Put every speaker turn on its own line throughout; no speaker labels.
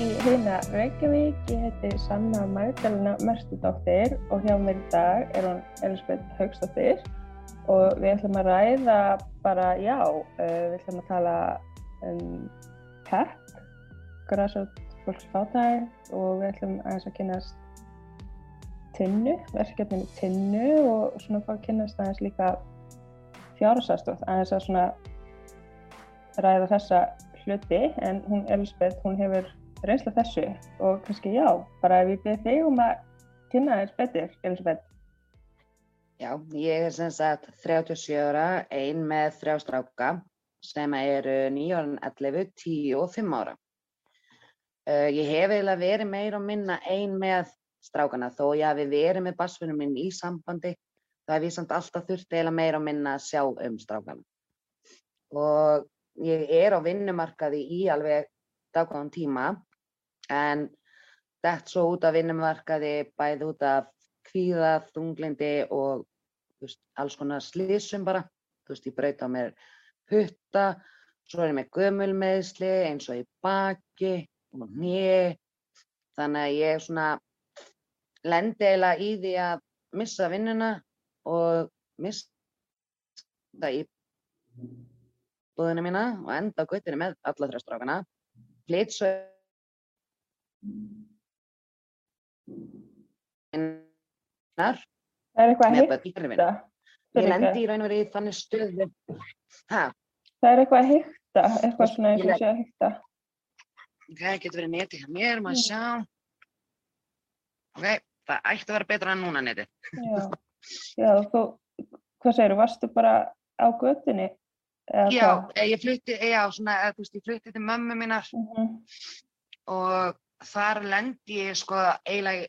Í hérna Reykjavík. Ég heiti Sanna Magdalena Merstudóttir og hjá mér í dag er hún Elisabeth Haugstóttir og við ætlum að ræða bara, já, uh, við ætlum að tala um PEP, græsótt fólks fátæði og við ætlum aðeins að kynast tinnu, verkefninu tinnu og svona fá að kynast aðeins líka fjárhásastóð, aðeins að svona ræða þessa hluti en hún Elisabeth, hún hefur reynsla þessu og kannski já, bara ef ég byrði þig um að kynna þess betur, Elisabeth.
Já, ég er sem sagt 37 ára, ein með þrjá stráka sem eru 9 ára, 11, 10 og 5 ára. Uh, ég hef eiginlega verið meira og minna ein með strákana þó ég hafi verið með basfunum minn í sambandi þá hef ég samt alltaf þurft eiginlega meira og minna að sjá um strákana. Og ég er á vinnumarkaði í alveg dagkvæðan tíma en dett svo út af vinnumarkaði bæði út af kvíða, þunglindi og veist, alls konar slísum bara. Þú veist, ég braut á mér putta, svo er ég með gömulmeðsli eins og í baki og nýi. Þannig að ég svona lendi eiginlega í því að missa vinnuna og missa í búðina mína og enda á guttinu með alla þrjá strákana. Flytt svo
Það er eitthvað að hýtta.
Ég lendi í raun og verið í þannig stöðu. Ha,
Það er eitthvað að hýtta, eitthvað svona eitthvað
le-
sé að hýtta.
ok, getur verið netið hjá mér, maður
Mm.
sjá. Ok, það ætti að vera betra en núna netið.
Já, já, þú, hvað segir þú, varstu bara á göttunni? Eða
Já, eh, ég flutti, já, svona, eða, þú veist, ég flutti til mömmu mínar
Mhm,
og þar lendi ég sko eiginlega,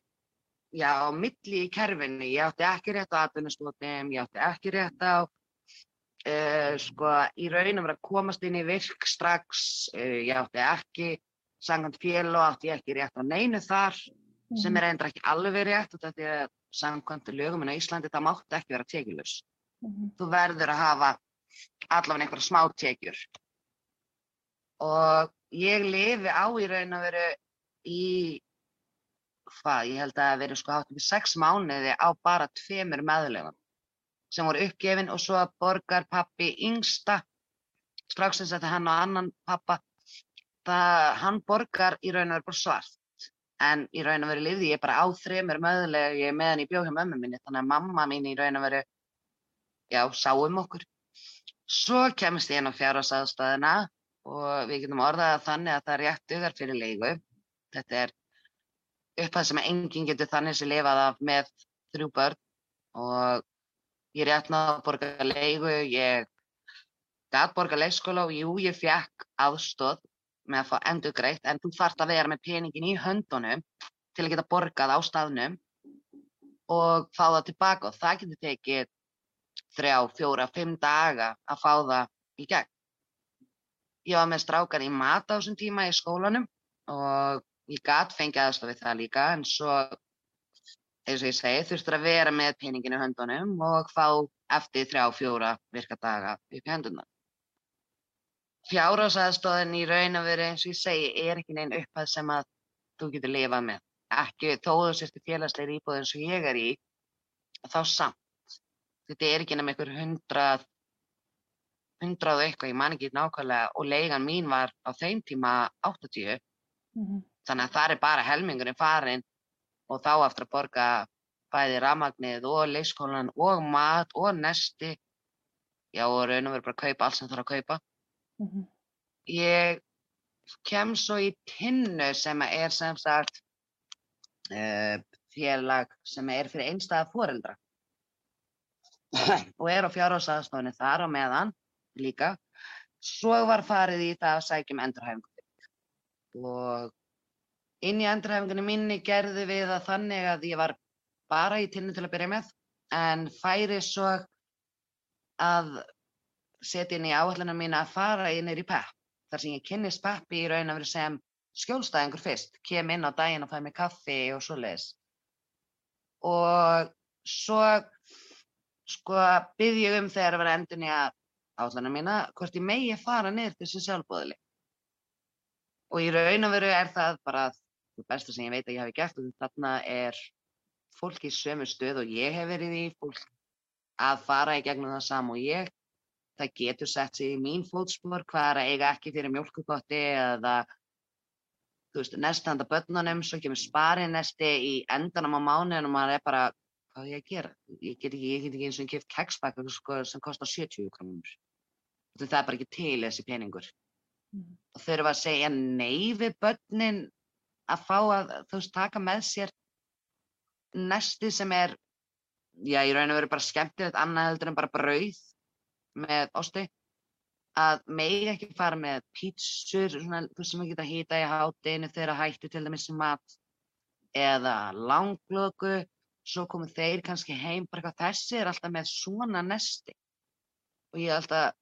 já, á milli í kerfinu. Ég átti ekki rétt á atvinnustotum, ég átti ekki rétt á, uh, sko, í raun að komast inn í virk strax, uh, ég átti ekki, sangant félag átti ég ekki rétt á neinu þar, sem
mhm,
er endur ekki alveg rétt, og þetta er sangant lögum en á Íslandi, það mátti ekki vera tekjulus.
mhm,
Þú verður að hafa allavega einhverja smá tekjur. Og ég lifi á í raun að veru í, hvað, ég held að það veri sko hátt í sex mánuði á bara tveimur meðlöfum sem voru uppgefin og svo borgar pappi yngsta, strax sem þetta hann og annan pappa, það, hann borgar í raun og veru bara svart. En í raun og veru lifði ég bara á þreymur meðlögi meðan ég bjó hjá mömmu minni, þannig að mamma mín í raun og veru, já, sá um okkur. Svo kemst ég inn á fjárhagsaðstæðina og við getum orðað þannig að það er rétt dugar fyrir leigu. Þetta er upphæð sem enginn getur þannig sem lifað af með þrjú börn og ég rétt náðu að borga leigu, ég gat borga leikskóla og jú, ég fekk aðstóð með að fá endur greitt en þú þarft að vera með peningin í höndunum til að geta borgað á staðnum og fá það tilbaka og það getur tekið þrjá, fjóra, fimm daga að fá það í gegn. Ég var með strákar í mat á þessum tíma í skólanum og ég gat fengið aðstof við það líka en svo, eins og ég segi, þurftur að vera með peningin í höndunum og fá eftir þrjá, fjóra virka daga upp í hendunar. Fjárhásaðstofin í raun að vera, eins og ég segi, er ekki neinn upphæð sem að þú getur lifað með. Ekki þó þú sérstu félagsleir íbúð eins og ég er í, þá samt þetta er ekki nema einhver hundrað hundrað og eitthvað, ég man ekki nákvæmlega og leigan mín var á þeim tíma 80,
mhm,
þannig að það er bara helmingurinn farin og þá aftur að borga bæði rafmagnið og leikskólan og mat og nesti. Já og raun og verið bara að kaupa allt sem þarf að kaupa.
Mhm,
ég kem svo í tinnu sem er sem sagt uh, félag sem er fyrir einstæða foreldra. Og er á fjárhásaðstofinni þar á meðan líka. Svo var farið í það að sækja um endurhæfingu. Og inn í endurhæfingunni minni gerði við það þannig að ég var bara í tinnu til að byrja með en færi svo að setja inn í áallina mína að fara inn í PEP þar sem ég kynnist PEP í raun að vera sem skjólstæðingur fyrst, kem inn á daginn og fæ mig kaffi og svo leiðis. Og svo sko byrð ég um þegar að vera endun í að áallana mína hvort ég megi fara niður til þessi sjálfbóðili. og í raun og veru er það bara það besta sem ég veit að ég hafi gert og þarna er fólk í sömu stöð og ég hef verið í fólk að fara í gegnum það sam og ég það getur sett sig í mín fótspor hvað er að eiga ekki fyrir mjölkupotti eða þú veist, nestanda börnunum, svo kemur sparið nesti í endanum á mánuðin og maður er bara, hvað er ég að gera? Ég get ekki, ég get ekki eins og kipt keksbakkur sko, sem kostar 70 krónur. Það er bara ekki til þessi peningur. Mm. Og þau eru að segja nei við börnin að fá að, þú veist, taka með sér nesti sem er, já, ég raun að vera bara skemmtilegt annað heldur en bara brauð með osti að megi ekki fara með pítsur, svona, þú sem ekki geta hýta í hátinu þegar hættu til dæmis í mat eða langlöku, svo komu þeir kannski heim, bara eitthvað þessi er alltaf með svona nesti. Og ég alltaf,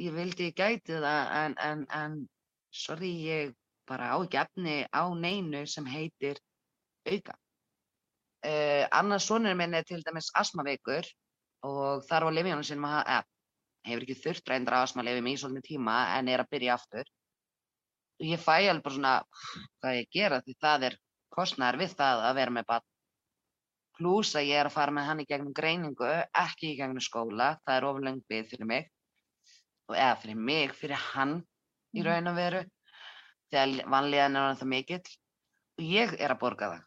ég vildi ég gæti það en, en, en sorry, ég bara á ekki efni á neinu sem heitir auka. Uh, annars sonur minn er til dæmis asmaveikur og þar á lifjónu sinum að hafa hefur ekki þurft reyndra astmaleifi mig í svolítið tíma en er að byrja aftur. Og ég fæ alveg bara svona hvað ég gera því það er kostnæðar við það að vera með barn. Plús að ég er að fara með hann í gegnum greiningu, ekki í gegnum skóla, það er ofurleng byggð fyrir mig. Og eða fyrir mig, fyrir hann í mhm. raun og veru, þegar vanlíðan er það mikill. Og ég er að borga það.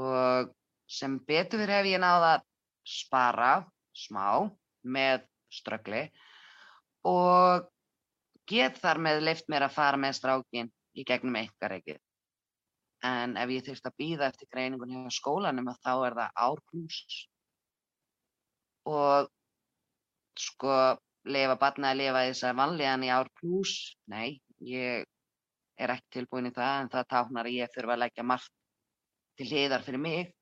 Og sem betur fyrir hef ég náða að spara smá með ströggli og get þar með leift mér að fara með strákin í gegnum einhverjegið. En ef ég þurft að býða eftir greiningun hjá skólanum þá er það ár pluss. Og sko, lefa barna að lifa þess að vanlíðan í ár pluss, nei, ég er ekki tilbúin í það en það táknar að ég þurfa að leggja margt til hliðar fyrir mig.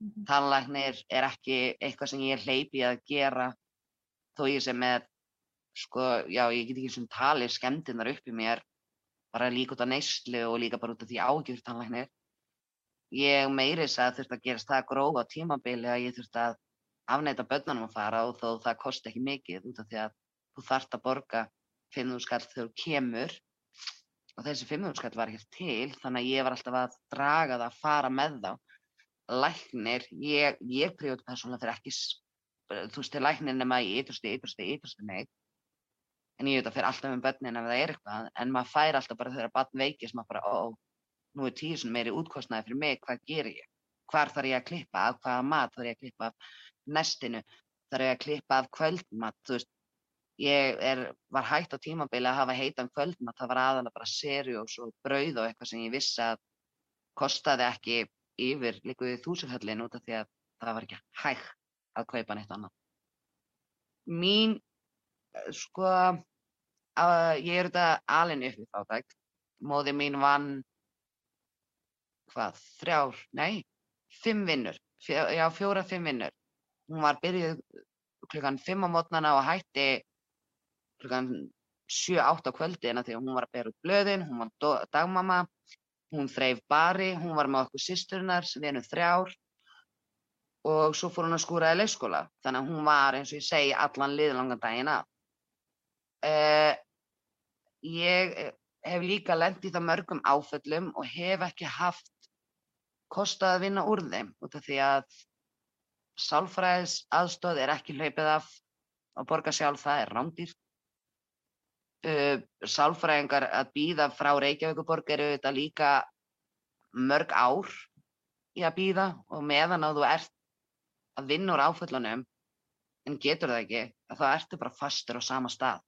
Mm -hmm. Tannlæknir er ekki eitthvað sem ég er hleypið að gera þó ég sé með sko, já, ég get ekki eins og tali skemmtinnar upp í mér bara líka út af neyslu og líka bara út af því ágjur tannlæknir. Ég meiris að þurft að gerast það gróð á tímabili að ég þurft að afneita börnunum að fara og þó það kosti ekki mikið út af því að þú þarft að borga 5.000 skall þegar þú kemur og þessi 5.000 skall var ekki til þannig að ég var alltaf að draga það að fara með þá. Læknir, ég, ég príjóti persónulega fyrir ekki, þú veist, til læknir nema í ytrusti, ytrusti, ytrusti neitt en ég veit að fyrir alltaf með börnin ef það er eitthvað, en maður fær alltaf bara þegar barn veikist, maður bara, ó, nú er tíu sem meiri útkostnaði fyrir mig, hvað ger ég? Hvar þarf ég að klippa af, hvaða mat þarf ég að klippa af nestinu, þarf ég að klippa af kvöldmat, þú veist, ég er, var hægt á tímabili að hafa heitan kvöldmat, það var aðalega bara serjós og brauð og eitthvað sem ég vissi að kostaði ekki yfir líkuðið þúsuföllin út af því að það var ekki hægt að kaupa neitt annað. Mín sko, að, ég er þetta alin upp við fátækt. Móði mín vann, hvað, þrjár, nei, fimm vinnur, fjó, já, fjóra, fimm vinnur. Hún var byrjuð klukkan fimm á mótnana og hætti klukkan 7-8 á kvöldina því hún var að bera út blöðin, hún var dagmamma, hún þreif bari, hún var með okkur sýsturinnar, við erum þrjár og svo fór hún að skúra í leikskóla. Þannig að hún var, eins og ég segi, allan liðlangan daginn að. Uh, ég eh, hef líka lendt í það mörgum áföllum og hef ekki haft kostað að vinna úr þeim út af því að sálfræðis aðstóð er ekki hlaupið af að borga sjálf, það er rándýrt. Uh, sálfræðingar að býða frá Reykjavíkuborg eru þetta líka mörg ár í að býða og meðan að þú ert að vinna úr áföllunum en getur það ekki, þá ertu bara fastur á sama stað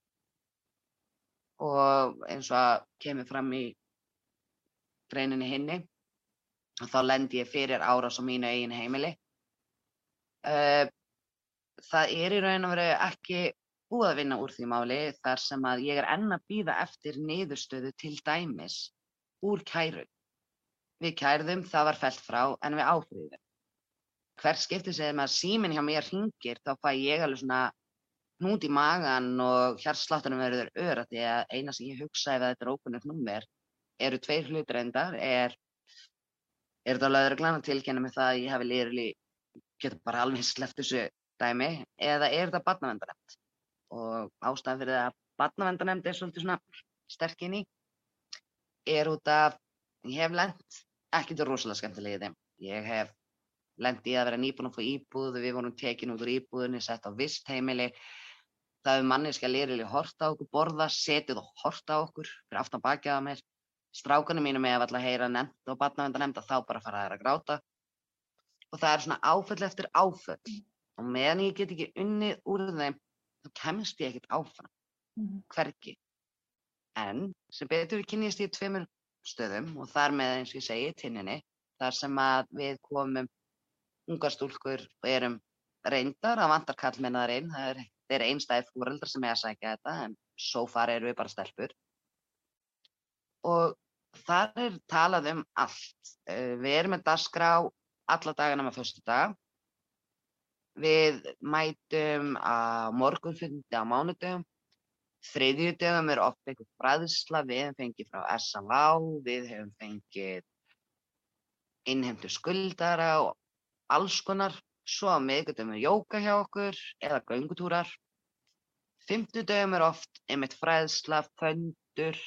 og eins og að kemur fram í greininni hinni þá lendir ég fyrir árás á mínu eigin heimili. Uh, það er í raun og veru ekki búið að vinna úr því máli þar sem að ég er enn að býða eftir niðurstöðu til dæmis úr kæru. Við kærðum, það var felt frá en við áfrýðum. Hver skiptir segðum að síminn hjá mér ringir þá fæ ég alveg svona hnút í magan og hjartsláttunum verður öra því að eina sem ég hugsa ef þetta er ókunnult nummer eru tveir hlutur endar er er þetta alveg að glæna tilkynna með það að ég hafi lýrli getur bara alveg sleft þessu dæmi eða er þetta badnavendanemt og ástæðan fyrir að badnavendanemt er svolítið svona sterk inn í er út af, ég hef lent ekki til rosalega skemmtilega í þeim. Ég hef lent í að vera nýbúin að fá íbúð, við vorum tekin út úr íbúðinni, sett á vist heimili. Það hefur manniska lýrilega hort á okkur, borða, setið og hort á okkur fyrir aftan bakið á mér. Strákunum mínum er alltaf heyra nefnd og batnavenda nefnd að þá bara fara þær að gráta. Og það er svona áföll eftir áföll. Og meðan ég get ekki unnið úr þeim, þá kemst ég ekkert áfram.
Mhm.
Hvergi. En sem betur við kynnist ég tveimur stöðum og þar með eins og ég segi tinninni, þar sem að við komum ungar stúlkur og erum reyndar að vantar kallmennaðar einn, það er, er einstæði fóreldrar sem er að sækja þetta en svo far erum við bara stelpur. Og þar er talað um allt. Eh, Við erum með dagskrá alla dagana með fyrstu dag. Við mætum á morgunfundi á mánudögum. Þriðjudögum er oft einhver fræðsla, við hefum fengið frá SLA, við hefum fengið innheimtu skuldara og alls konar. Svo á miðgudögum er jóka hjá okkur eða göngutúrar. Fimmtudögum er oft einmitt fræðsla, föndur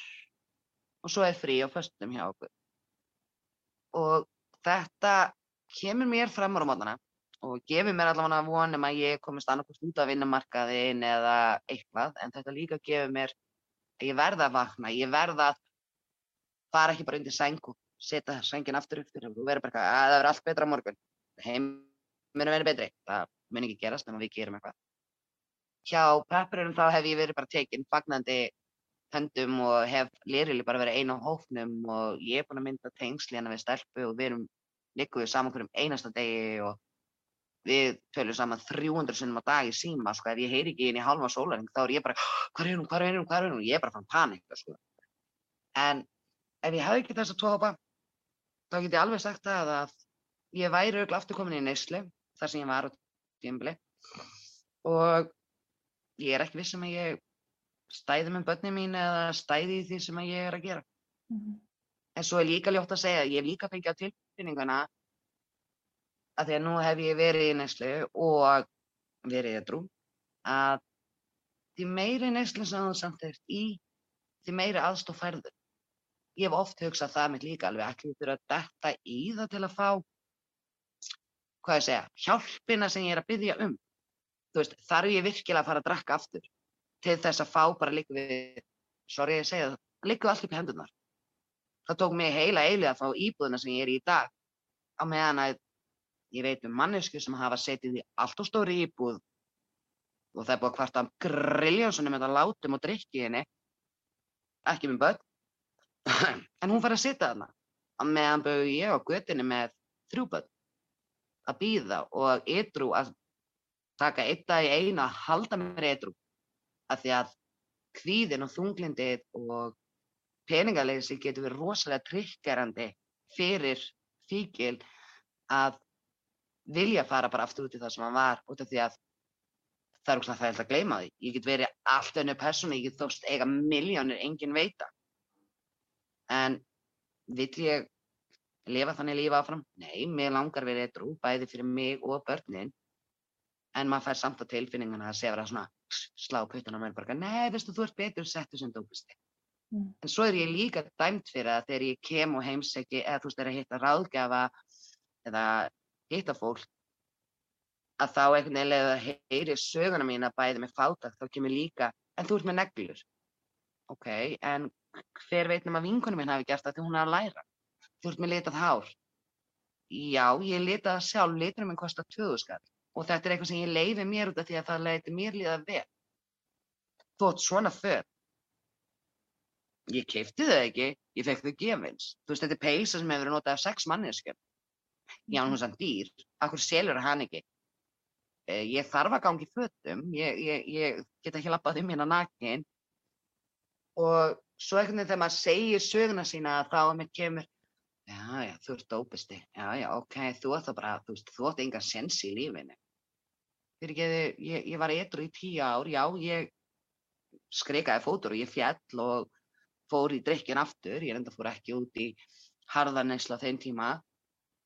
og svo er frí á föstum hjá okkur. Og þetta kemur mér fram á mótana og gefur mér allavega vonum að ég komist annarkost út af vinnumarkaðin eða eitthvað, en þetta líka gefur mér að ég verða að vakna, ég verða að fara ekki bara undir sæng og setja sængin aftur upp og vera bara eitthvað að það verður allt betra á morgun. Heimurinn verður betri, það mun ekki gerast nema við gerum eitthvað. Hjá peppurum þá hef ég verið bara tekinn fagnandi höndum og hef lýrilega bara verið einu á hófnum og ég er búin að mynda tengsli hérna við stelpu og við erum líkuð saman hverjum einasta degi og við tölum saman 300 sinnum á dag í síma, sko, ef ég heyri ekki inn í halva sólaring þá er ég bara, hvað er hún, hvað er hún, hvað er hún, ég er bara fann panika, sko. En ef ég hefði ekki þess að tvo hópa, þá get ég alveg sagt það að ég væri auðvitað aftur komin í neyslu, þar sem ég var á tímbili og ég er ekki viss um að ég stæði með börnin mín eða stæði í því sem ég er að gera.
Mhm.
En svo er líka ljótt að segja, ég hef líka fengið á tilfinninguna að því að nú hef ég verið í neyslu og verið edrú, að því meiri neyslu sem þú samt ert í, því meiri aðstof færður. Ég hef oft hugsað það mitt líka alveg, ekki þurfa að detta í það til að fá, hvað ég segja, hjálpina sem ég er að byggja um. Þú veist, þarf ég virkilega að fara að drakka aftur til þess að fá bara líka við, sorry ég segja það, líka upp í hendurnar. Það tók mig heila eilið að fá íbúðina sem ég er í í dag, á meðan að ég veit um mannesku sem hafa setið í allt og stóri íbúð og það er búið að kvarta griljónsunum með að látum og drikki henni, ekki með börn, en hún fær að sitja þarna, á meðan bauð ég á götinni með þrjú börn, að býða og ytrú að taka eitt dag í einu að halda mér ytrú, af því að kvíðin og þunglindið og peningaleysi getur verið rosalega tryggarandi fyrir fíkil að vilja fara bara aftur út í það sem hann var út af því að það er ógslag það að gleyma því. Ég get verið allt önnu persónu, ég get þóst eiga miljónir, engin veita. En vill ég lifa þannig lífa áfram? Nei, mér langar verið eitthvað bæði fyrir mig og börnin. En maður fær samt á tilfinninguna að segja vera svona slá puttana með bara, nei, veistu, þú ert betur settu sem dópisti.
Mm.
En svo er ég líka dæmt fyrir að þegar ég kem og heimsæki eða þú veist, er að hitta ráðgjafa eða hitta fólk að þá einhvern veginn eða heyri söguna mína bæði með fátakt, þá kemur líka, en þú ert með neglur. Ok, en hver veit nema vinkonum minn hafi gert því hún er að læra. Þú ert með litað hár. Já, ég litað sjálf, liturinn minn kostar 2000 skall og þetta er eitthvað sem ég leifi mér út af því að það leiti mér líða vel. Þú ert svona föt. Ég keipti þau ekki, ég fekk þau gefins. Þú veist, þetta er peysa sem hefur verið notað af sex manneskjum. Já, hún er sann dýr. Akkur selur hann ekki? Eh, Ég þarf að gangi fötum, ég, ég, ég get ekki lappað um hérna nakin. Og svo veginn þegar maður segir söguna sína þá að mér kemur já, já, þú ert dópisti, já, já, ok, þú ert það bara, þú veist, þú ert enga sens í lífinu. Fyrir ekki, ég, ég var eitthvað í tíu ár, já, ég skrikaði fótur og ég fjall og fór í drikkin aftur, ég reynda fór ekki út í harðaneysla á þeim tíma,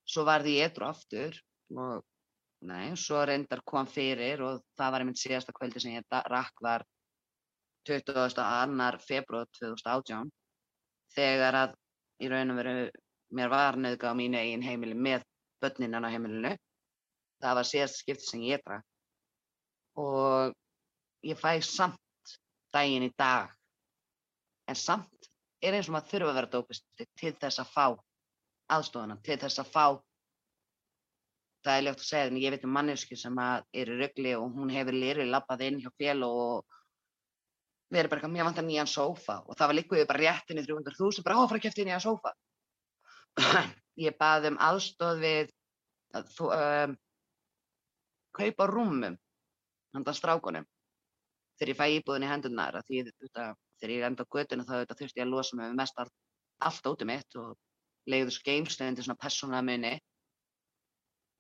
svo varði ég eitthvað aftur og Nei, svo reyndar kom fyrir og það var einmitt síðasta kvöldi sem ég rakk var 22. februar 2018 þegar að í raun og veru, mér var nöðga á mínu eigin heimili með börninnan á heimilinu. Það var síðast skipti sem ég drakk. Og ég fæ samt daginn í dag. En samt er eins og maður þurfa að vera dópisti til þess að fá aðstofana, til þess að fá það er ljótt að segja, en ég veit um mannesku sem er í röggli og hún hefur lirið lappað inn hjá fél og verið bara eitthvað, mér vantar nýjan sófa og það var líkuðið bara réttinni 300.000, bara áfra kæfti nýjan sófa. ég baði um aðstof við að þú, um, kaupa rúmum handan strákunum þegar ég fæ íbúðin í hendurnar því þetta, þegar ég enda á götuna þá þurfti ég að losa mig með mest allt, allt út um mitt og geimsleginn til svona persónulega minni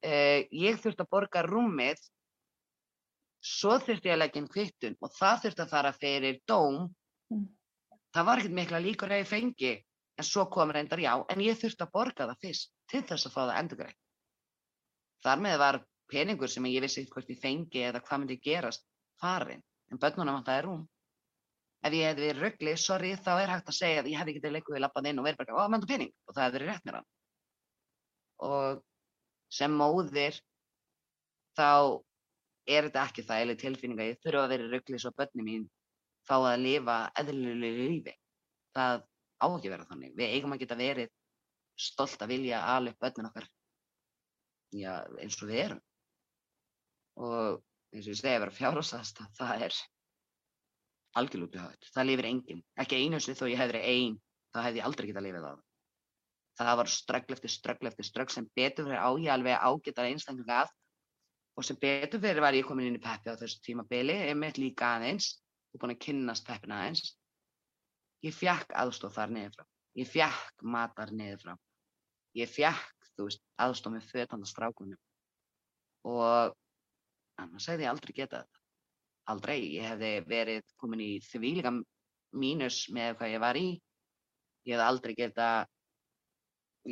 eh, ég þurfti að borga rúmið, svo þurfti ég að leggja inn kvittun og það þurfti að fara fyrir dóm. Mm. Það var ekkert mikla líkur að ég fengi, en svo kom reyndar já, en ég þurfti að borga það fyrst til þess að fá það endurgreitt. Þar með var peningur sem ég vissi hvort ég fengi eða hvað myndi gerast farin, en börnunum vantaði rúm. Ef ég hefði verið ruggli, sorry, þá er hægt að segja að ég hefði getið leikuð í lappað inn og verið bara, ó, menntu pening, og það hefði verið rétt mér hann. Og sem móðir þá er þetta ekki það eða tilfinninga ég þurfa að vera ruggli svo börnum mín fá að lifa eðlulegu lífi. Það á ekki að vera þannig. Við eigum að geta verið stolt að vilja alveg börnum okkar já, eins og við erum. Og eins og ég segi að vera fjárhásast, það er algjörlútið höfð. Það lifir enginn. Ekki einu sinni þó ég hefði einn, þá hefði ég aldrei getað lifið á það það var ströggl eftir ströggl eftir ströggl sem betur fyrir á ég alveg ágættar einstaklega að og sem betur fyrir var ég komin inn í peppi á þessu tímabili, ég mitt líka aðeins og búin að kynnast peppina aðeins. Ég fjekk aðstof þar niður frá, ég fjekk matar niður frá, ég fjekk, þú veist, aðstof með fötandastrákunum og annars hefði ég aldrei getað þetta. Aldrei, ég hefði verið komin í þvílika mínus með hvað ég var í, ég hefði aldrei getað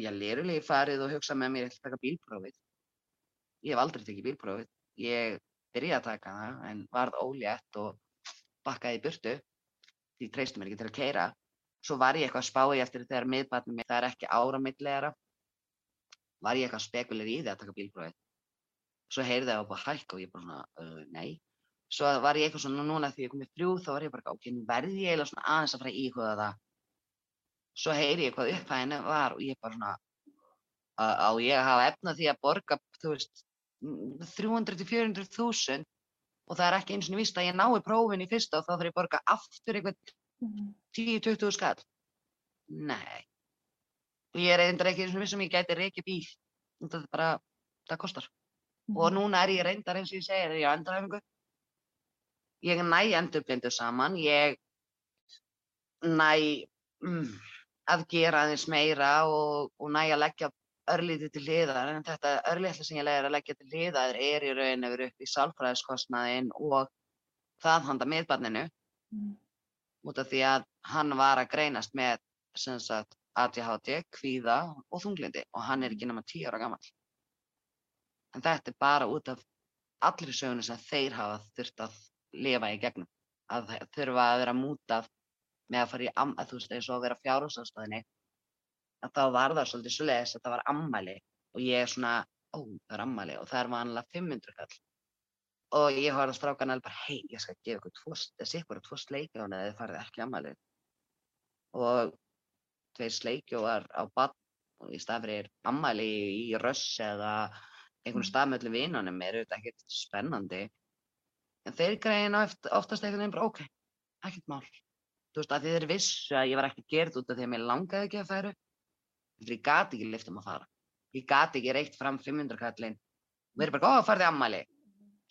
ég lérulegi farið og hugsa með mér að taka bílprófið. Ég hef aldrei tekið bílprófið. Ég byrjaði að taka það en varð ólétt og bakkaði í burtu því treystum mér ekki til að keira. Svo var ég eitthvað að spá í eftir þegar miðbarnið mér, það er ekki áramillegara, var ég eitthvað spekulir í því að taka bílprófið. Svo heyrði það á bara hækka og ég bara svona, uh, nei. Svo var ég eitthvað svona núna því ég kom í þrjú þá var ég bara, ok, nú verði ég eiginlega svona aðeins að fara í íhuga það. Svo heyri ég hvað upphæðinu var og ég bara svona á ég að hafa efna því að borga þú veist 300-400 þúsund og það er ekki eins og víst að ég nái prófin í fyrsta og þá þarf ég að borga aftur eitthvað 10-20 mhm. skall. Nei. Og ég er eitthvað ekki eins og víst sem ég gæti reykja bíl. Það er bara, það kostar. Mm. og núna er ég reyndar eins og ég segir ég er endurhæfingu ég næ endurblindu saman ég næ mm, að gera aðeins meira og, og næja að leggja örlítið til hliðar en þetta örlítið sem ég legir að leggja til hliðar er í raun yfir upp í sálfræðiskostnaðin og það handa miðbarninu mm. út af því að hann var að greinast með sagt, ADHD, kvíða og þunglindi og hann er ekki náma 10 ára gammal. En þetta er bara út af allri sögunu sem þeir hafa þurft að lifa í gegnum. Að þurfa að vera mútað með að fara í, að, þú veist, eins og að vera fjárhúsafstöðinni, að þá var það svolítið svo leiðis að það var ammæli og ég er svona, ó, það er ammæli og það er vanlega 500 kall. Og ég horfði á strákan alveg bara, hei, ég skal gefa ykkur tvost, þessi ykkur tvo sleikjóna eða þið farið ekki ammæli. Og tveir sleikjóar á bann og í staðfyrir ammæli í röss eða einhvern staðmöllu vinnunum er auðvitað ekkert spennandi. En þeir greina oftast einhvern veginn bara, ok, ekkert mál. Þú veist, að þið vissu að ég var ekki gerð út af því að mér langaði ekki að færa því ég gati ekki lift um að fara. Ég gati ekki reitt fram 500 kallin og verið bara, ó, farði ammali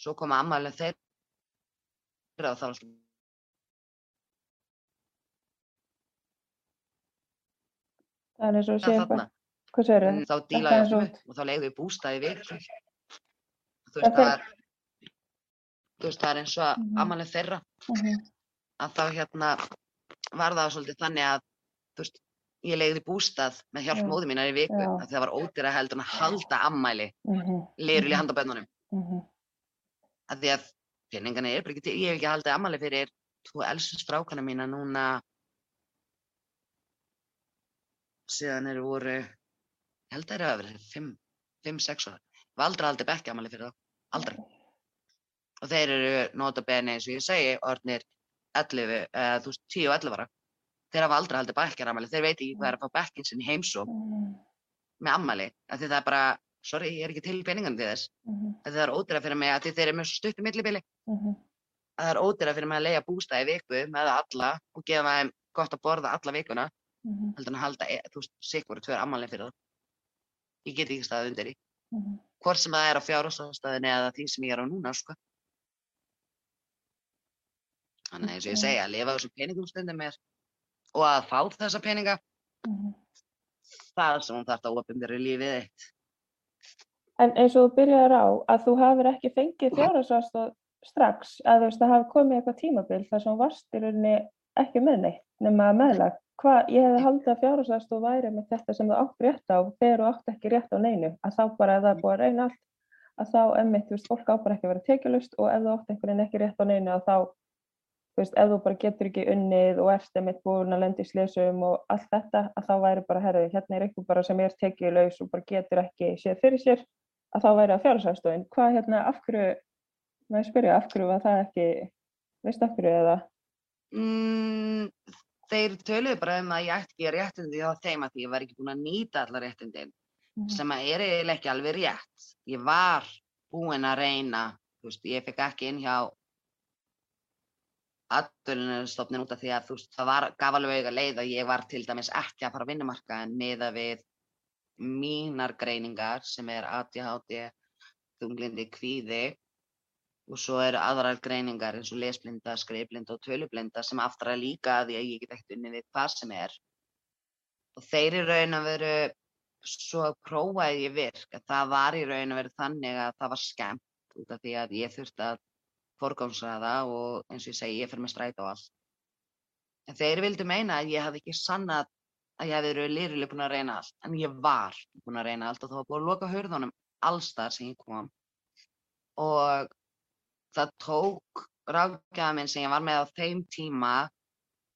svo koma ammali þeirra og þá
Það er eins og sé eitthvað. Hvað sér þau?
Þá dílaði ég upp og þá leiði ég bústaði við þú veist, það er þú veist, það er eins og mhm. ammali þeirra að þá hérna var það svolítið þannig að veist, ég legði bústað með hjálp móðu mínar í viku að það var ódýra heldur en að halda ammæli mm -hmm. lirul í handaböndunum mm -hmm. að því að peningarna er ekki til, ég hef ekki haldið ammæli fyrir tvo elsins frákana mína núna síðan eru voru, ég held að það eru að vera 5-6 ára. Ég var aldrei aldrei bekkjamali fyrir það, aldrei. Og þeir eru nota bene eins og ég segi, orðnir 11, eða þú veist 10 og 11 ára. Þeir hafa aldrei aldrei bekkjaramali, þeir veit ekki hvað er að fá bekkin sinni heimsó
Mm.
með ammali. Af því það er bara, sorry, ég er ekki til peningan til þess.
Mhm.
Af því það er ódýra fyrir mig að því þeir eru með svo stuttu millibili.
Mhm.
Að það er ódýra fyrir mig að leiða bústað í viku með alla og gefa þeim gott að borða alla vikuna.
Mhm.
heldur en að halda, e- þú veist, sikkur tvör ammálinn fyrir það. Ég get ekki staðið undir í.
Mhm.
Hvort sem það er á fjárhásstæðinni eða því sem ég er á núna, sko. Þannig að eins og ég segja, að lifa þessum peningum stundum er og að fá þessa peninga,
Mhm.
það sem hún þarf að opinbera í lífið þitt.
En eins og þú byrjaðir á að þú hafir ekki fengið fjárhagsaðstoð strax, að þú veist það hafi komið eitthvað tímabil þar sem varst í rauninni ekki með neitt nema meðlag. Hvað, ég hefði haldið að fjárhagsaðstoð væri með þetta sem þú átt rétt á þegar þú átt ekki rétt á neinu, að þá bara ef það búið að reyna allt, að þá emmitt, þú veist, fólk á bara ekki að vera tekjulust og ef þú átt einhvern veginn ekki rétt á neinu að þá, þú veist, ef þú bara getur ekki unnið og ert emmitt búin að lenda í slesum og allt þetta, að þá væri bara, herðu, hérna er einhver bara sem er tekjulaus og bara getur ekki séð fyrir sér, að þá væri það fjárhagsaðstofin. Hvað hérna, af hverju, maður spyrja, af hverju var það ekki, veist af hverju eða?
Mm, þeir töluðu bara um að ég ætti ekki réttindi á þeim að því ég var ekki búin að nýta alla réttindin. sem að er eiginlega ekki alveg rétt. Ég var búinn að reyna, þú veist, ég fekk ekki inn hjá atvinnustofnin út af því að þú veist, það var, gaf alveg auga leið að ég var til dæmis ekki að fara að vinnumarka en miða við mínar greiningar sem er ADHD, þunglindi, kvíði og svo eru aðrar greiningar eins og lesblinda, skrifblinda og tölublinda sem aftur að líka að að ég get ekkert unni við hvað sem er. Og þeir í raun að veru svo prófaði ég virk að það var í raun að vera þannig að það var skemmt út af því að ég þurfti að forgámsraða og eins og ég segi, ég fyrir með stræt og allt. En þeir vildu meina að ég hafði ekki sannað að ég hefði verið lýrileg búin að reyna allt, en ég var búin að reyna allt og það var búin að loka hurðunum allstar sem ég kom. Og það tók ráðgjafa minn sem ég var með á þeim tíma,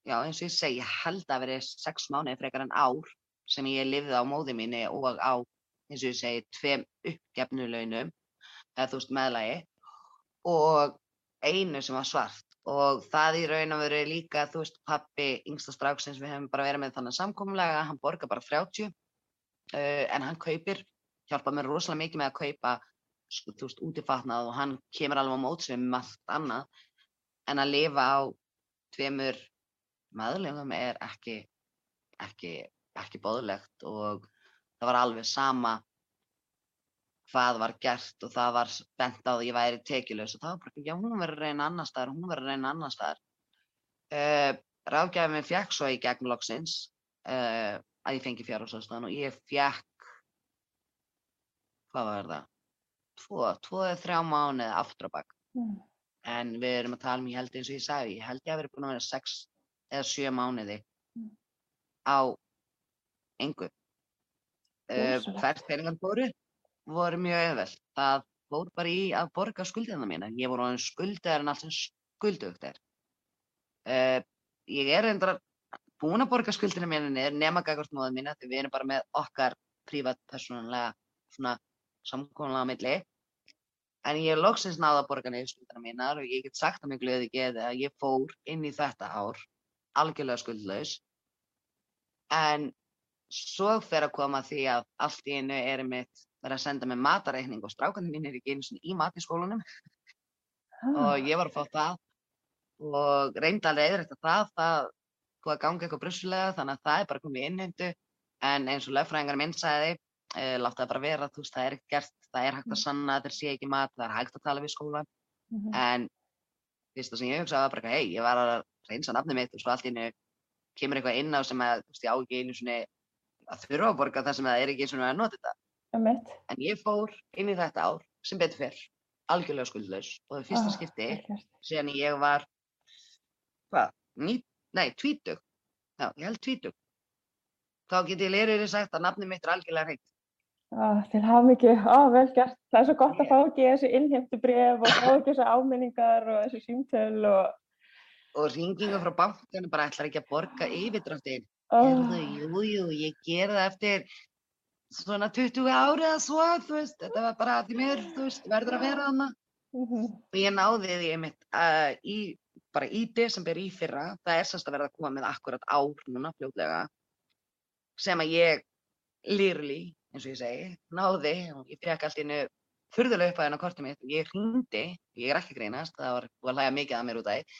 já eins og ég segi, ég held að verið sex mánuði frekar en ár sem ég lifði á móði minni og á, eins og ég segi, tveim uppgefnulaunum, eða þú veist meðlagi, og einu sem var svart. Og það í raun og veru líka, þú veist, pappi yngsta stráksins, við hefum bara verið með þannig samkomlega, hann borgar bara 30, uh, en hann kaupir, hjálpa mér rosalega mikið með að kaupa, sko, þú veist, útifatnað og hann kemur alveg á móts við með allt annað, en að lifa á tveimur meðlögum er ekki, ekki ekki bóðlegt og það var alveg sama hvað var gert og það var bent á að ég væri tekjulegs og það var bara, já hún verður að reyna annar staðar, hún verður að reyna annar staðar. Uh, Ráðgjafið minn fekk svo í gegn loksins uh, að ég fengi fjárhásastöðan og ég fekk, hvað var það, tvo, tvo eða þrjá mánuði aftur á bak.
Mm.
En við erum að tala um, ég held eins og ég sagði, ég held ég að vera búin að vera sex eða sjö mánuði
Mm.
á engu. Uh, hvert peningar fóru voru mjög auðvelt. Það fór bara í að borga skuldina mína. Ég voru orðin skuldaðar en allt sem skuldugt er. Uh, ég er reyndar búin að borga skuldina mína niður nema gagvart móðum mína því við erum bara með okkar prívat persónulega svona samkónulega milli. En ég hef loksins náða að borga niður skuldina mínar og ég get sagt að mig glöði geði að ég fór inn í þetta ár algjörlega skuldlaus. En svo fer að koma því að allt í einu er mitt verið að senda mig matareikning og strákandi mín er ekki einu sinni í mat í skólanum. Og ég var að fá það og reyndi alveg eðrætt að það, það búið að ganga eitthvað brussulega þannig að það er bara komið innheimtu. En eins og lögfræðingar minn sagði, e, láta það bara vera, þú veist, það er ekki gert, það er hægt að sanna að þeir sé ekki mat, það er hægt að tala við skólan
Mhm.
en fyrsta sem ég hugsaði var bara, hei, ég var að reynsa nafnið mitt og svo allt einu kemur eitthvað inn á sem að, þú veist, ég á ekki einu svona að þurfa að borga það sem það er ekki einu svona að nota þetta.
Einmitt.
En ég fór inn í þetta ár sem betur fyrr, algjörlega skuldlaus og það fyrsta
Ah,
skipti
vel gert.
síðan ég var, hvað, nei, tvítug, já, ég held tvítug. Þá get ég leriðri sagt að nafnið mitt er algjörlega hreint.
Ah, til hamingi, ah, vel gert. Það er svo gott að
Ég-
fá ekki þessi innheimtu bref og fá ekki þessi áminningar og þessi símtöl og
Og ringingu frá bankanu bara ætlar ekki að borga yfirdráttinn. Erðu,
Oh.
jú, jú, ég ger það eftir svona 20 ári eða svo, þú veist, þetta var bara því mér, þú veist, verður að vera þarna.
Mhm.
Og ég náði því einmitt uh, í, bara í desember í fyrra, það er sérst að verða að koma með akkurat ár núna fljótlega, sem að ég lýrli, eins og ég segi, náði og ég fekk allt í einu furðulega upp að hennar kortið mitt og ég hringdi, ég er ekki grínast, það var að hlæja mikið að mér út af því,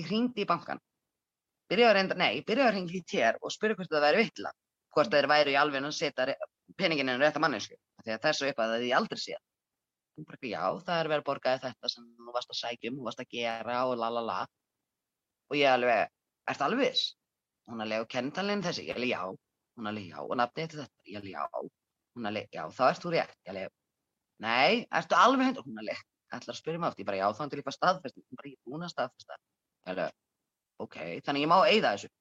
ég hringdi í bankan, byrjaði að reynda, nei, byrjaði að hringja í tér og spurði hvort það væri vittla, hvort þeir væri í alveg að setja peninginn en rétta mannesku, því að þessu upp að það ég aldrei séð. Já, það er verið að borga þér þetta sem þú varst að sækja um, þú varst að gera og la la la. Og ég alveg, ertu alveg viss? Hún alveg, og kennitalinn þessi? Ég alveg, já. Hún alveg, já, og nafnið þetta? Ég alveg, já. Hún alveg, já, þá ert þú rétt. Ég alveg, nei, ertu alveg hendur? Hún alveg, ætlar að spyrja mig átt. Ég bara, já, þá til ég fara staðfest. Hún bara, ég er búin að staðfesta. Ég alveg, ok, þannig ég má eyða þessu.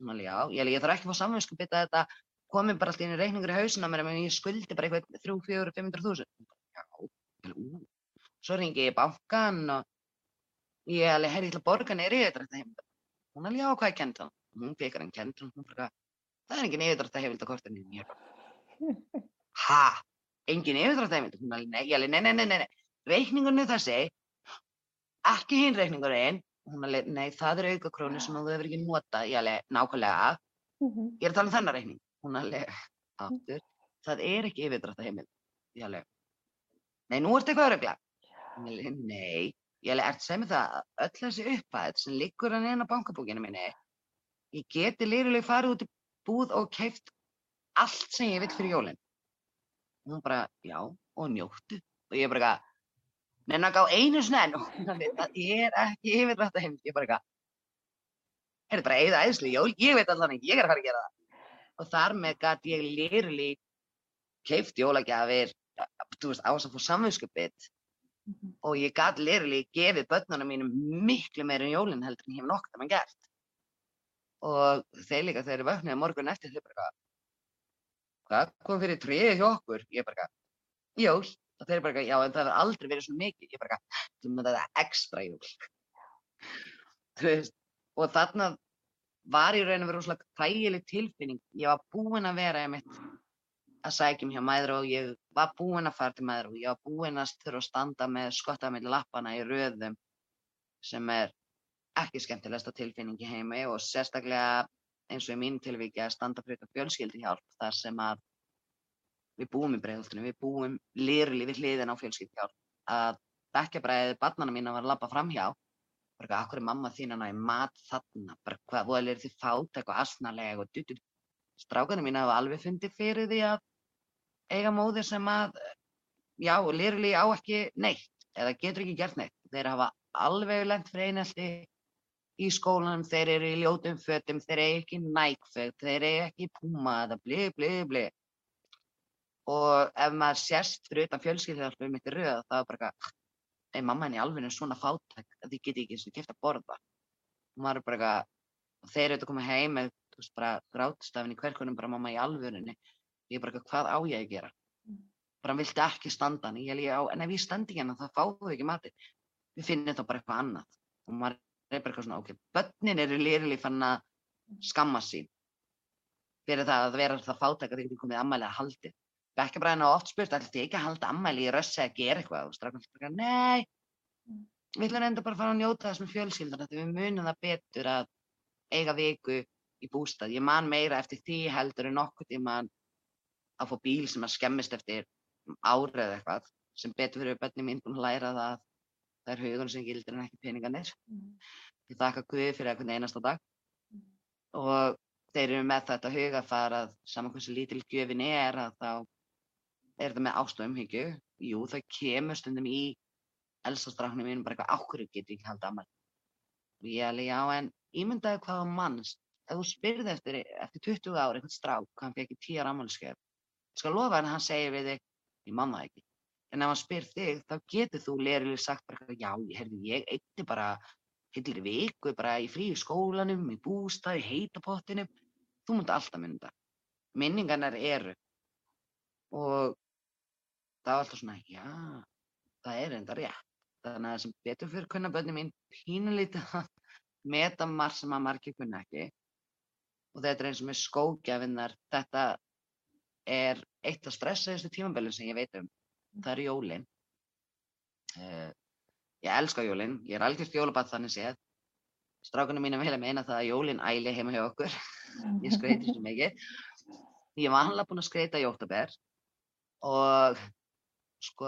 Alveg, já, ég ég þarf ekki að fá samvinsku bita þetta komið bara alltaf inn í reikningur í hausina mér en ég skuldi bara eitthvað 3, 4, 500 þúsund. Já, ú. Svo ringi ég í bankan og ég alveg, herri, ég ætla að borga niður yfirdrætta heimild. Hún alveg, já, hvað er kentan? Hún pekar hann kentan, hún bara, það er engin yfirdrætta heimild á kortinu. Ég bara, ha? Engin yfirdrætta heimild? Hún ég alveg, nei, nei, nei, nei, nei. Reikningurinn er þessi, ekki hinn reikningurinn. Hún alveg, nei, það er auka krónu sem þú hefur ekki notað. Ég alveg, nákvæmlega,
Mhm.
ég er að tala um þennan reikning. Hún alveg, aftur, það er ekki yfirdrætta heimild. Ég alveg, nei, nú ertu eitthvað öruglega. Hún alveg, nei, ég alveg, ert sem það að öll þessi upphæð sem liggur hann inn á bankabókinu minni, ég geti lirulega farið út í búð og keift allt sem ég vil fyrir jólinn. Og hún bara, já, og njóttu. Og ég bara, menn að gá einu sinni enn, og það er ekki yfirdrætta heimild. Ég bara, eitthvað, er þetta bara eða jól, ég veit allan ekki, ég er að fara að gera það. Og þar með gæti ég lirulega keift jólagjafir, þú veist, á þess að fá samvinskupið
Mhm.
og ég gat lirili gefið börnunum mínum miklu meira en jólinn heldur en ég hef nokkuð mann gert. Og þeir líka þegar þeir vöknuði morgun eftir þeir bara eitthvað, hvað kom fyrir tríið hjá okkur? Ég bara eitthvað, jól. Og þeir bara já en það hefur aldrei verið svona mikið. Ég bara með þetta ekstra jól. Þú veist, og þarna var í raun og veru svona þægileg tilfinning. Ég var búinn að vera einmitt að sækjum hjá mæður og ég var búinn að fara til mæður og ég var búinn að þurfa að standa með skottað með lappana í röðum sem er ekki skemmtilegsta tilfinning í heimi og sérstaklega eins og í mínu tilvíki að standa fyrir fjölskyldi hjálp þar sem að við búum í breiðholtinu, við búum lýrli við hliðin á fjölskyldi hjálp að bekkjabræðið barnana mína var að labba framhjá bara eitthvað, akkur er mamma þín hana í mat þarna, bara hvað, voðal er þið fát eitthvað asnalega og dutt, strákarnir mín hafa alveg fundið fyrir því að eiga móðir sem að já, lýrli á ekki neitt eða getur ekki gert neitt. Þeir hafa alveg lent fyrir einelti í skólanum, þeir eru í ljótum fötum, þeir eru ekki nækföt, þeir eru ekki púma eða bli, bli, bli og ef maður sérst fyrir utan fjölskyldhjálpum mitt í röð þá er bara eitthvað, ei mamma henni alveg er svona fátæk að þið geti ekki eins og kæft að borða? Og maður er bara eitthvað þeir eru þetta að koma heim með þú veist bara grátstafin í hverkunum bara mamma í alvörunni? Ég er bara eitthvað hvað á ég að gera?
Mm.
bara hann vildi ekki standa hann? En ef ég standi hann þá fáðu þau ekki matinn. Við finnum þá bara eitthvað annað. Og maður er bara eitthvað svona ok, börnin eru lýrili fann að skamma sín fyrir það að vera það fátæk að þau geti komið ammæli að haldi bekkjabræðin á oft spurt, ætlum þið ekki að halda ammæli í rössi að gera eitthvað og strákan bara, nei
Mm.
við ætlum enda bara að fara að njóta þess með fjölskylduna því við munum það betur að eiga viku í bústað ég man meira eftir því heldur en nokkuð tíma að fá bíl sem að skemmist eftir árið eða eitthvað sem betur fyrir börnum mín búin að læra það að það er hugun sem gildir en ekki peningarnir
Mhm.
ég þakka Guði fyrir einhvern einasta dag
Mhm.
og þeir eru með þetta hugafar að saman hversu lítil gjöfin er að þá er þetta með ást og umhyggju jú, það kemur stundum í elsastráknum mínum bara eitthvað ákveður getur ekki haldið ammæli og ég alveg já en ímyndaði hvað á manns ef þú spyrði eftir, eftir 20 ára eitthvað strák hann fekk í 10 ára ég skal lofa hann að hann segir við þig ég man það ekki en ef hann spyr þig þá getur þú lerilega sagt bara eitthvað já, ég heyrði ég eitti bara heilir viku bara í frí í skólanum, í bústað, í heitapottinum. Þú múnt alltaf mynda. Minningarnar eru. Og það var alltaf svona, já, það er enda rétt. Þannig að sem betur fyrir kunna börnum mín pínulítið að meta marg sem að margir kunna ekki. og þetta er eins og með skógjafinnar, þetta er eitt af stressaðustu tímabölum sem ég veit um, það eru jólin. Uh, ég elska jólin, ég er algjört jólabatt þannig séð. Strákunum mín er vel að meina það að jólin æli heima hjá okkur, ég skreiti svo mikið. Ég var hannilega búin að skreita í óttabér og sko,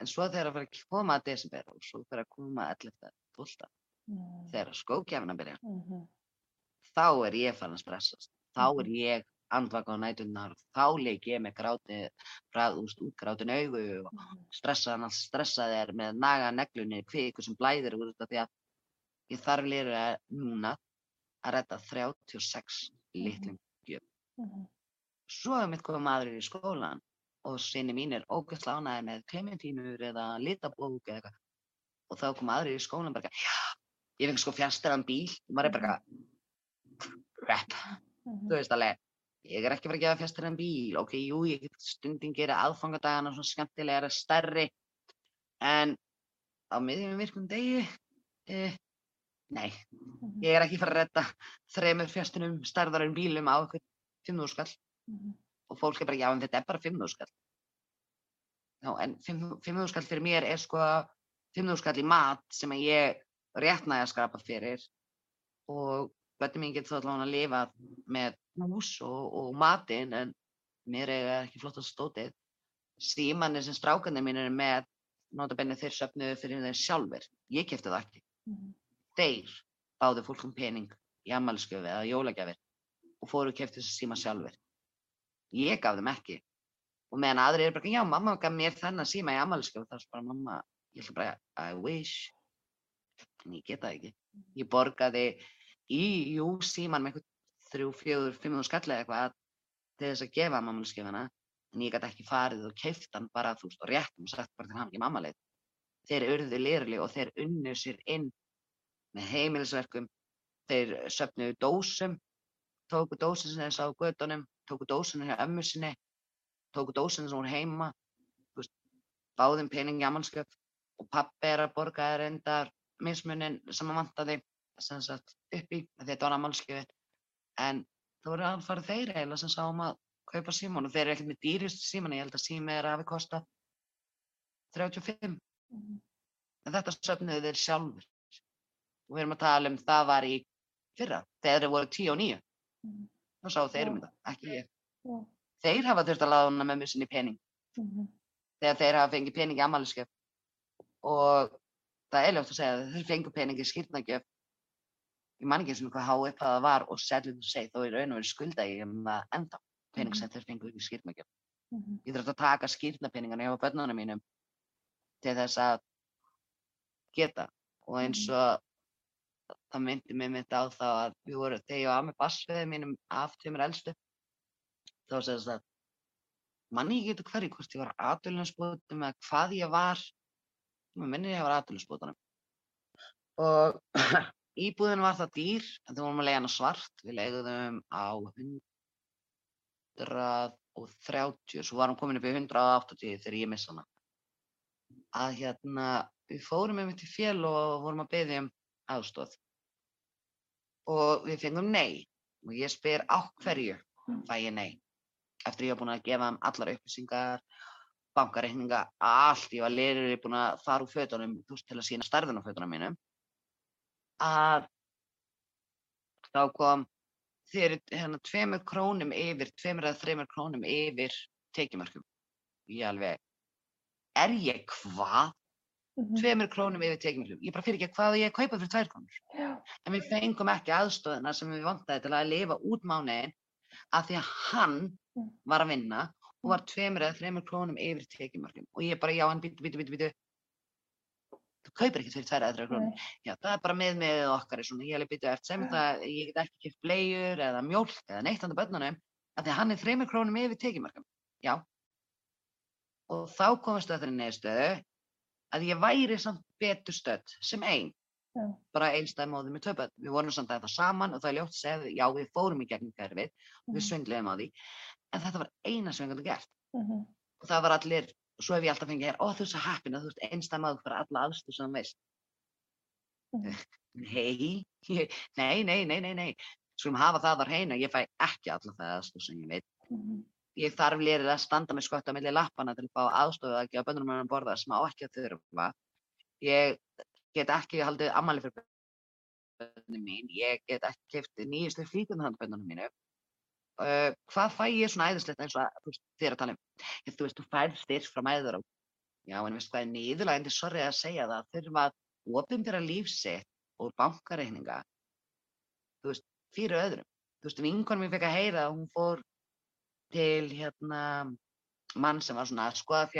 en svo þegar það fyrir að koma að desember og svo fyrir að koma 11. 12.
Mm.
þegar skógjafina byrja,
Mhm.
þá er ég farin að stressast. Þá er ég andvaka á nætunar, þá leik ég með gráti, úst, útgrátin augu og
Mhm.
stressaðan alls stressaði er með naga neglunni, kviku sem blæðir út af því að ég þarf lýra núna að redda 36 litlum.
Mhm.
Svo er mitt komið maður í skólan og sinni mín er ógæsla ánæði með klementínur eða litabók eða eitthvað. Og þá kom aðrir í skólan bara, já, ég fengi sko fjastæðan bíl og maður er bara, eitthvað, rep,
Mhm.
þú veist alveg, ég er ekki að fara að gefa fjastæðan bíl, ok, jú, ég get stundin gera aðfangadagana svona skemmtilega stærri, en á miðjum virkum degi, eh, nei,
Mhm.
ég er ekki að fara að redda þremur fjastunum stærðarinn bílum á eitthvað 500 skall
Mhm.
Og fólk er bara, já, en þetta er bara 500 skall. Já, en 500 skall fyrir mér er sko 500 skall í mat sem ég réttnæði að skrapa fyrir og bönnum mín getur þá allavega að lifa með hús og, og matinn en mér er ekki flott að stótið. Símanir sem strákanir mín er með, notabenni þeir söfnuðu fyrir þeir sjálfur. Ég kefti það ekki.
Mhm.
Þeir báðu fólkum pening í ammælskjöfi eða jólagjafir og fóru og kefti þessu síma sjálfur. Ég gaf þeim ekki. Og meðan aðrir er bara, já, mamma gaf mér þennan síma í ammælskjöfi, þá er bara, mamma, ég ætla bara, I wish. En ég get það ekki. Ég borgaði í, jú, síman með eitthvað þrjú, fjögur, fimmur skall eða eitthvað til þess að gefa ammælskjöfina. En ég gæti ekki farið og keift hann bara, þú veist, og rétt og sagt bara til hann ekki mammalið. Þeir urðu lirli og þeir unnu sér inn með heimilisverkum. Þeir söfnuðu dósum, tóku dósin sem þeir sá gödunum, tóku dósinu hjá ömmu sinni, tóku dósinu sem voru heima, veist, báðum pening í ammálskjöf og pappi er að borga þér endar mismunin sem að sem sagt upp í, því þetta var ammálskjöfið. En það voru alfarið þeir eiginlega sem sáum að kaupa símón og þeir eru ekkert með dýrust síman, ég held að sími er að hafi kostað 35
Mhm.
en þetta söfnuðu þeir sjálfur. Og við erum að tala um það var í fyrra, þegar þeir voru 10 og 9.
Mhm.
Þá sáu þeir um þetta, ekki ég. Þeir hafa þurft að lána mömmu sinni pening
Mhm.
þegar þeir hafa fengið pening í ammæliskef. Og það er ljótt að segja að þeir fengu pening í skýrnagjöf. Ég man ekki eins og hvað há upp það var og sætlum þú segi þó í raun og verið skulda ég um það enda pening
Mhm.
sem þeir fengu í skýrnagjöf.
Mhm.
Ég þurfti að taka skýrnapenningana hjá börnunum mínum til þess að geta og eins og það myndi mig mitt á þá að við vorum, þegar ég var með bassveðið mínum af tveimur elstu þá segðist að manni ég getur hverju hvort ég var aðdölunarsbótum eða hvað ég var ég minni ég var aðdölunarsbótunum og íbúðin var það dýr en þú vorum að leiða hana svart við leiðum á 130 svo var hún komin upp í 180 þegar ég missa hana. Að hérna við fórum einmitt í fél og vorum að beðja um aðstóð og við fengum nei. Og ég spyr á hverju fæ ég nei? Eftir ég var búin að gefa þeim allar upplýsingar bankareikninga, allt ég var lirur búin að fara úr fötunum þú veist til að sína stærðun á fötunum mínum að þá kom þeir eru hérna tveimur krónum yfir, tveimur eða þreimur krónum yfir tekjumörkum. Ég alveg er ég hvað?
Mhm.
tveimur krónum yfir tekjumörkum ég bara fyrir ekki hvað á ég að kaupa fyrir tvær krónur.
Já.
en við fengum ekki aðstöðuna sem við vantaði til að lifa út mánuðin af því að hann
Mm.
var að vinna og var tveimur eða þreimur krónum yfir tekjumörkum og ég bara já hann býtu, býtu, býtu, þú kaupir ekki fyrir tvær eða þreimur krónur.
Nei.
já það er bara með með okkar svona, ég alveg býtu eftir sem það ég get ekki keft bleiur eða mjólk eða neitt handa börnunum af því að hann er þreimur krónum yfir tekjumörkum já. Og þá komast það þeirri neðstöðu að ég væri samt betur stödd sem einn
Já.
bara einstæð móðið með börn. Við vorum samt að það saman og það er ljótt að segja, já við fórum í gegnum kerfið, við
Mhm.
svindluðum á því, en þetta var eina gætum gert.
Mhm.
Og það var allir, svo hef ég alltaf fengið hér, ó þú ert svo að þú ert einstæð maður fyrir alla aðstu sem þú veist.
Mhm.
Nei, nei, nei, nei, nei, nei, skulum hafa það þar heina, ég fæ ekki alla það aðstof sem ég veit.
Mhm.
Ég þarf lérið að standa með skott á milli lappana til að fá aðstofið að gefa bönnum að borða sem á ekki að þurfa. Ég get ekki haldið ammali fyrir bönnum mín, ég get ekki kæft nýjustu flíkunarhand bönnunum mínu. Uh, hvað fæ ég svona æðislegt eins og að, þér að tala um? Ég, þú veist, þú fær styrk frá mæður og já, en veist hvað er nýðulegandi sorrið að segja það, þurfa að opinbera lífsitt úr bankareikninga, þú veist, fyrir öðrum. Þú veist, vinkonum ég fekk að heyra að hún fór til, hérna, mann sem var svona að skoða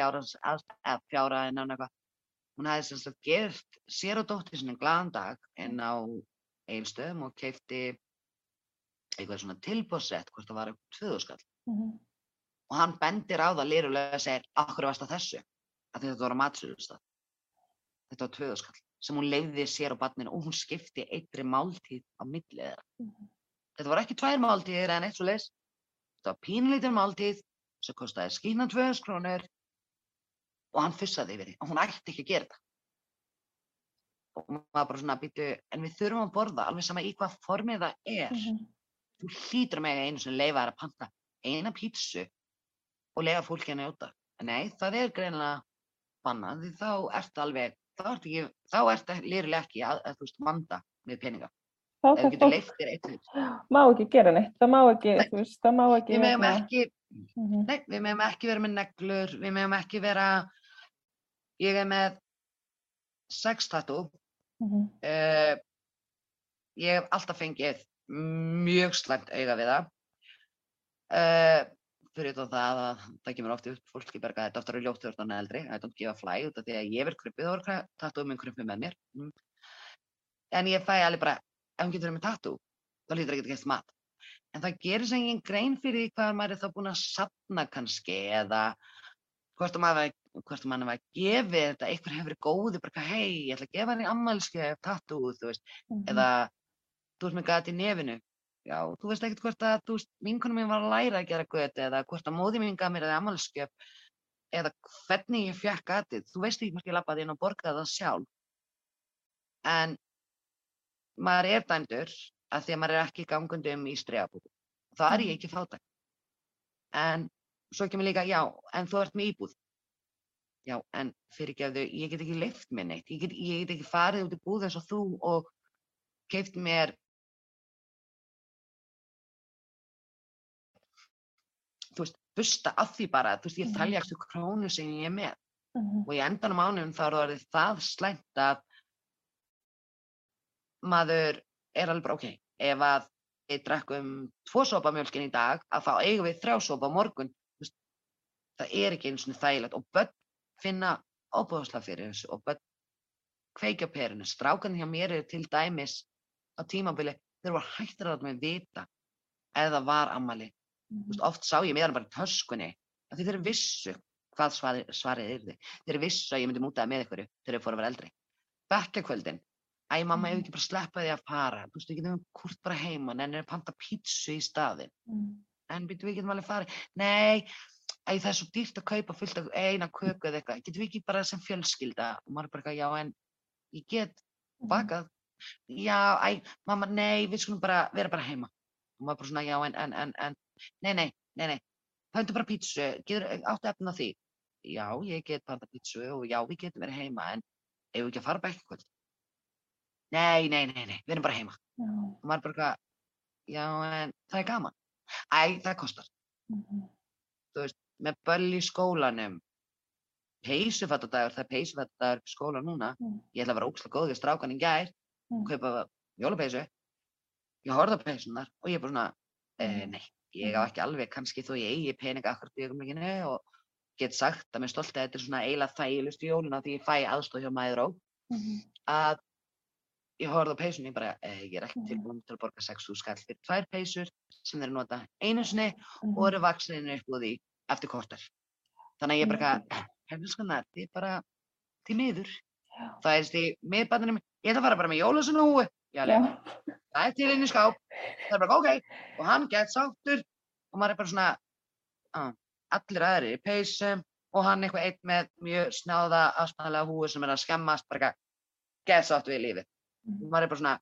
að en án eitthvað. Hún hafði sagt gert sér og dóttir sinni glaðan dag inn á eilstöðum og keipti eitthvað svona tilbóðsett, hvort það var eitthvað tvöðuskall.
Mhm.
Og hann bendir á það lirulega og segir, akkur varst það þessu? Því þetta var á matsölustað. Þetta var tvöðuskall sem hún leiði sér á barninu og hún skipti eitri máltíð á millið þeirra.
Mhm.
Þetta var ekki tvær máltíðir en eitt svo leis. Þetta var pínlítið máltíð sem kostiði skína 200 krónur og hann fussaði yfir því og hún ætti ekki að gera þetta. Og maður bara svona býtu, en við þurfum að borða alveg sama í hvað formið það er.
Mhm.
Þú hlýtur að mega einu sem leifa þær að panta eina pítsu og leifa fólki að njóta. Nei, það er greinilega bannað því þá ertu alveg, þá ertu ekki, þá ertu lýrilega ekki að, að þú veist vanda með peninga.
Þá þarf fólk, má ekki gera neitt, það má ekki,
Nei.
þú veist, það má ekki,
Við meðum
hérna-
ekki,
Mhm.
nei, við meðum ekki vera með neglur, við meðum ekki vera, ég er með sex tattoo,
Mhm.
uh, ég hef alltaf fengið mjög slæmt auga við það. Uh, fyrir þá það að það kemur oft upp fólki berga að þetta oftar er ljótt þegar þannig eldri, I don't give a fly út af því að ég verð kruppið og er tattoo minn kruppið með mér. Mm. En ég fæ alveg bara, ef hún getur verið með tattoo, þá lítur ekki að geta mat. En það gerir sem engin grein fyrir því hvað maður er þá búinn að sapna kannski eða hvort að maður, maður var að gefi þetta, einhver hefur verið góði, bara hei, ég ætla að gefa henni ammælskef, tattoo, þú veist,
Mhm.
eða þú veist með gat í nefinu. Já, þú veist ekkert hvort að, þú veist, vinkonum mín var að læra að gera göti eða hvort að móði mín gaf mér eða ammælskef eða hvernig ég fekk gatið. Þú veist ekki hvort ég lappaði inn og borgaði það sjálf. En maður er dæmdur að því að maður er ekki gangandi um í streifabúku. Það er ég ekki fátæk. En svo kemur líka, já, en þú ert með íbúð. Já, en fyrirgefðu, ég get ekki leift mér neitt. Ég get, ég get ekki farið út í búð eins og þú og keift mér þú veist, busta af því bara, þú veist, ég
Mhm.
þæljastu krónu sem ég er með
Mhm.
og í endanum ánum þá er það slæmt að maður er alveg bara, ok, ef að við drekkum tvo sopa mjölkin í dag, að þá eigum við þrjá sopa morgun, það er ekki einu svona þægilegt og börn finna óbúðslega fyrir þessu og börn kveikja perinu, strákan hjá mér eru til dæmis á tímabili, þeir voru hættir að mig vita það var ammali, Þú veist, oft sá ég með hann bara töskunni, því þeir vissu hvað svarið, svarið yrði, þeir vissu að ég myndi mútaði með ykkur þegar ég fór að vera eldri. Bekkjakvöldin, æ mamma, ef
Mhm.
ekki bara sleppa því að fara, þú veist, við getum kurt bara heima, en er panta pítsu í staðinn,
Mhm.
en við getum alveg farið, nei, æ það er svo dýrt að kaupa fullt af eina köku eða eitthvað, getum við ekki bara sem fjölskylda, og maður er bara, já, en ég get
Mhm.
bakað, já, æ, mamma, nei, við skulum bara vera bara heima, og maður bara svona, já, en, en, en, en, nei, nei, nei, nei, pöntu bara pítsu, getur, áttu efna því, já, ég get panta pítsu og já, við getum verið heima, en ef við ekki að fara bara eitthvað, nei, nei, nei, nei, við erum bara heima,
Já.
og maður bara, já, en það er gaman, æ, það kostar,
Mhm.
með böll í skólanum, peysufattadagur, það er peysufattadagur í skóla núna,
Mm.
ég ætla að vera ókslega góð við strákan í gær,
Mm.
kaupa jólapeysu, ég horfði á peysunar og ég er bara svona, e,
Mm.
nei, ég á ekki alveg kannski þó ég eigi peninga akkurat í augnablikinu og get sagt að mér stolti að þetta er svona eiginlega þægilegustu jóluna því ég fæ aðstóð hjá mæður á,
Mhm.
að ég horfði á peysunni, ég bara, e, ég er
Mhm.
tilbúin til að borga 6.000 skall fyrir tvær peysur sem þeir nota einu sinni
Mhm.
og eru vaksinni upp úr því eftir kortar. Þannig að ég bara,
Mhm.
hefnilskannar, þið er bara til miður.
Já.
Það er því, miðbarninu, ég ætla að fara bara með jólasunahúi. Já,
Já.
það er til inn í skáp. Það er bara, ok, og hann gett sáttur og maður er bara svona, uh, allir aðrir í peysum og hann eitthvað eitt með mjög snáða, aðsnaðlega húi sem er að skemmast, bara gett sátt við lífið. Og maður er bara svona,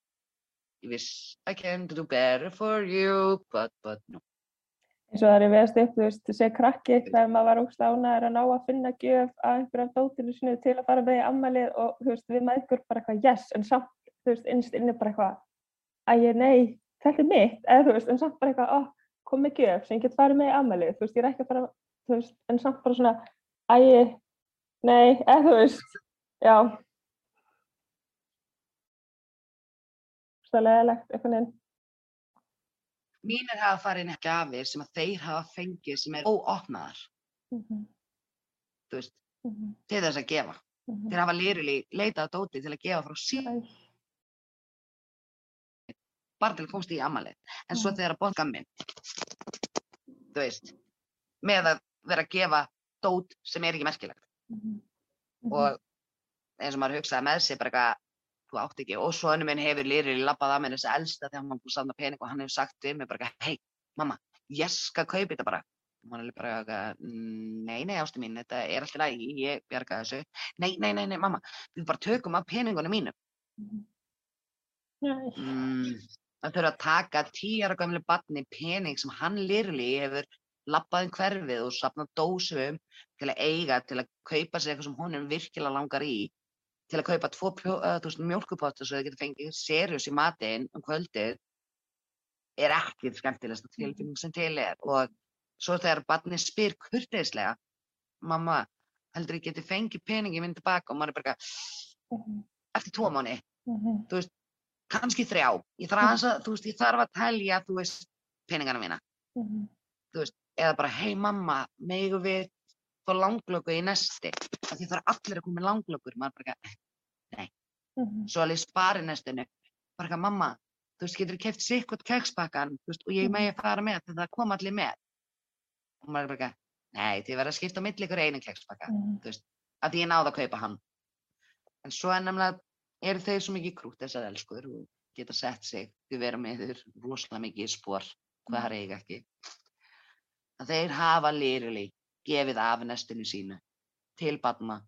Ég viss, I can do better for you, but, but no.
eins og það er veðast upp, þú veist, sé krakki þegar maður var ógst ánæður að ná að finna gjöf að einhverjum dótinu sinu til að fara með í ammalið og þú veist, við maður bara eitthvað yes, en samt, þú veist, innst inni bara eitthvað ægir, nei, þetta er mitt, eða þú veist, en samt bara eitthvað, ó, kom með gjöf sem ég get farið með í ammalið, þú veist, ég er ekki að fara, þú veist, en samt bara svona, ægir, nei, eða þú veist, já. Er leðilegt, eitthvað neinn.
Mínir hafa farið inn ekki afir sem að þeir hafa fengið sem er óopnaðar,
Mm -hmm.
þú veist,
Mm -hmm.
til þess að gefa. Þeir hafa lirili leitað á dóti til að gefa frá
Æ,
bara til að komast í amalið. En svo
Mhm.
þegar að bóðga minn, þú veist, með að vera að gefa dót sem er ekki merkilegt.
mhm, mhm.
Og eins og maður hugsaði með sér bara eitthvað, þú átt ekki. Og svonu minn hefur lirili labbað að mér þessi elsta þegar hann að safna pening og hann hefur sagt við mig bara hei, mamma, ég skal kaupa þetta bara. Og hann er bara "Mm, nei, nei, ástu mín, þetta er alltaf lægi, ég bjarga þessu. Nei, nei, nei, nei, mamma, við bara tökum af peningunum.
Æ,
Mm, það þurfa að taka tíara gömlu barni pening sem hann lirli hefur labbað um hverfið og safnað dósum til að eiga, til að kaupa sér eitthvað sem honum virkilega langar í, til að kaupa tvo uh, mjölkupotta svo þau getur fengið seriós í matinn um kvöldið, er ekki skemmtilegsta tilfinning sem til er. Og svo þegar barni spyr kurteislega, mamma, heldur ég geti fengið peningi minn tilbaka og maður er bara, eitthvað,
mhm,
eftir tvo mánu,
mhm,
kannski þrjá. Ég þarf, aðeins að, þú veist, ég þarf að telja, þú veist, peningana mína.
mhm,
Eða bara, hei mamma, megu við fá langlöku í nesti. Af því það er allir að koma með langlökur. Maður bara, eitthvað,
mhm,
svo alveg spari nestinu. Bara, eitthvað, mamma, þú veist, getur keft sikkot kekspakkan, þú veist, og ég
Mhm.
megi fara með þegar það koma allir með. Og maður bara, eitthvað, nei, þið verða að skipta á milli ykkur einu kekspakka.
mhm,
Þú veist, að ég náði að kaupa hann. En svo er nefnilega, eru þeir svo mikið krútt þessar elskur og geta sett sig, þau vera með þur rosalega mikið spór, hvað er eiga ekki. Að þeir hafa lirili gefið af nestinu sínu til barna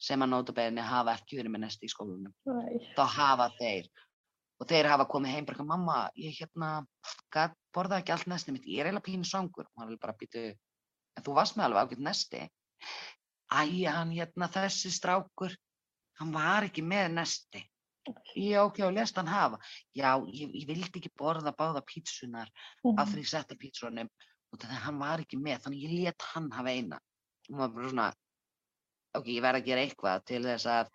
sem að nótabeginni hafa ekki verið með nesti í skólanum.
æ,
Þá hafa þeir og þeir hafa komið heim bara eitthvað, mamma, ég hérna, borða ekki allt nestið mitt, ég er eiginlega pínu svangur. Og hann vil bara býtu, en þú varst með alveg ágætt nesti. Æ, hann hérna, þessi strákur, hann var ekki með nesti. Já, ok, og lest hann hafa. Já, ég, ég vildi ekki borða báða pítsunar
mhm,
af því ég setta pítsunum og þannig að hann var ekki með, þannig ég let hann hafa eina. Og maður bara svona, ok, ég verð að gera eitthvað til þess að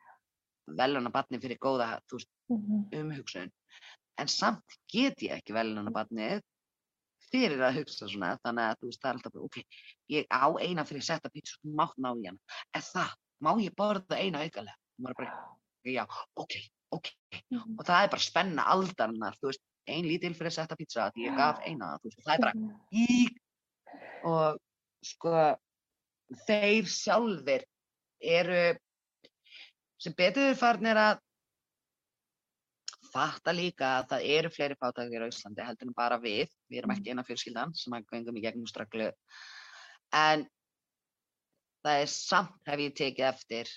veluna barni fyrir góða, veist,
mhm,
umhugsun. En samt get ég ekki veluna barnið fyrir að hugsa svona, þannig að þú veist, það er alltaf ok, ég á eina fyrir að setja pítsu, þú mátt ná í hana. En það, má ég borða eina aukalega? Og maður bara, já, ok, ok.
mhm,
Og það er bara spenna aldarinnar, þú veist, ein lítil fyrir að setja pítsa, því ég gaf eina, það er bara
mhm,
í og sko þeir sjálfir eru sem betur farnir að fatta líka að það eru fleiri fátækir á Íslandi heldur en bara við, við erum ekki eina fjölskyldan sem að gengum í gegnum straglu en það er samt hef ég tekið eftir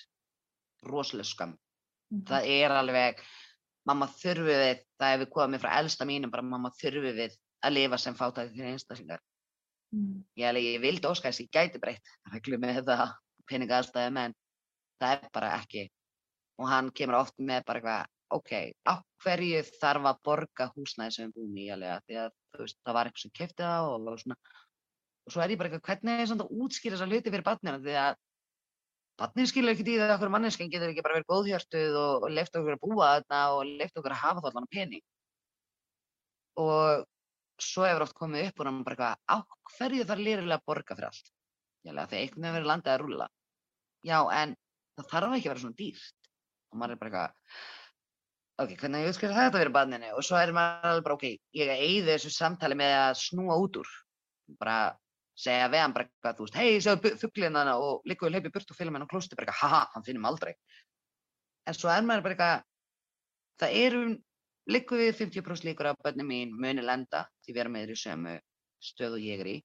rosalega skam
mhm,
það er alveg mamma þurfi við, það hefur komið frá elsta mínum bara mamma þurfi við að lifa sem fátækir einstaklingar
mhm,
ég, alveg, ég vildi óska þess að ég gæti breytt reglu með það peninga aðstæðum en það er bara ekki. Og hann kemur oft með bara eitthvað ok, á hverju þarf að borga húsnæði sem við búum í alveg af því að veist, það var eitthvað sem kefti það og, og svona. Og svo er ég bara eitthvað, hvernig er svona að útskýra þessa hluti fyrir barnina því að barnið skilur ekki í það að okkur manneskinn getur ekki bara verið góðhjörtuð og, og leift okkur að búa þarna og leift okkur að hafa þallan pening. Og svo hefur oft komið upp og hann bara eitthvað, á hverju þarf lýrilega að borga fyrir allt? Jálega, þegar einhvern veginn verið landið að rúlla. Já, en það þarf ekki að vera svona dýrt. Og maður er bara eitthvað, ok, hvernig ég útskýra þetta fyrir barninu? Og svo er maður alveg bara, ok, ég eyði þessu samtali með að snúa út úr. Bara segja við hann bara eitthvað, þú veist, hei, sjáðu fugglinn hana og líka við hleypið burt og fylgum henn á klósti, bara eitthvað, haha, hann finnum aldrei. En svo er maður bara eitthvað, það eru liggur við 50% líkur að börnum mín muni lenda því vera með þeir í sömu stöð og ég er í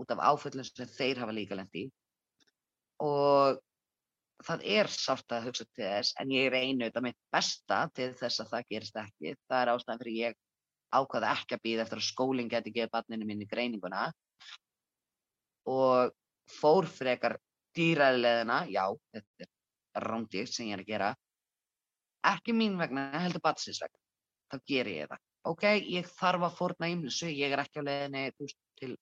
út af áföllum sem þeir hafa líka lent í. Og það er sárt að hugsa til þess en ég reynu þetta mitt besta til þess að það gerist ekki. Það er ástæðan fyrir ég ákvaða ekki að býða eftir að skólinn geti gefið barninu minni greininguna. Og fór frekar dýræðilegðina, já, þetta er rándýrt sem ég er að gera, ekki mín vegna, heldur batsins vegna, þá ger ég það. Ok, ég þarf að fórna ímlissu, ég er ekki á leiðinni veist, til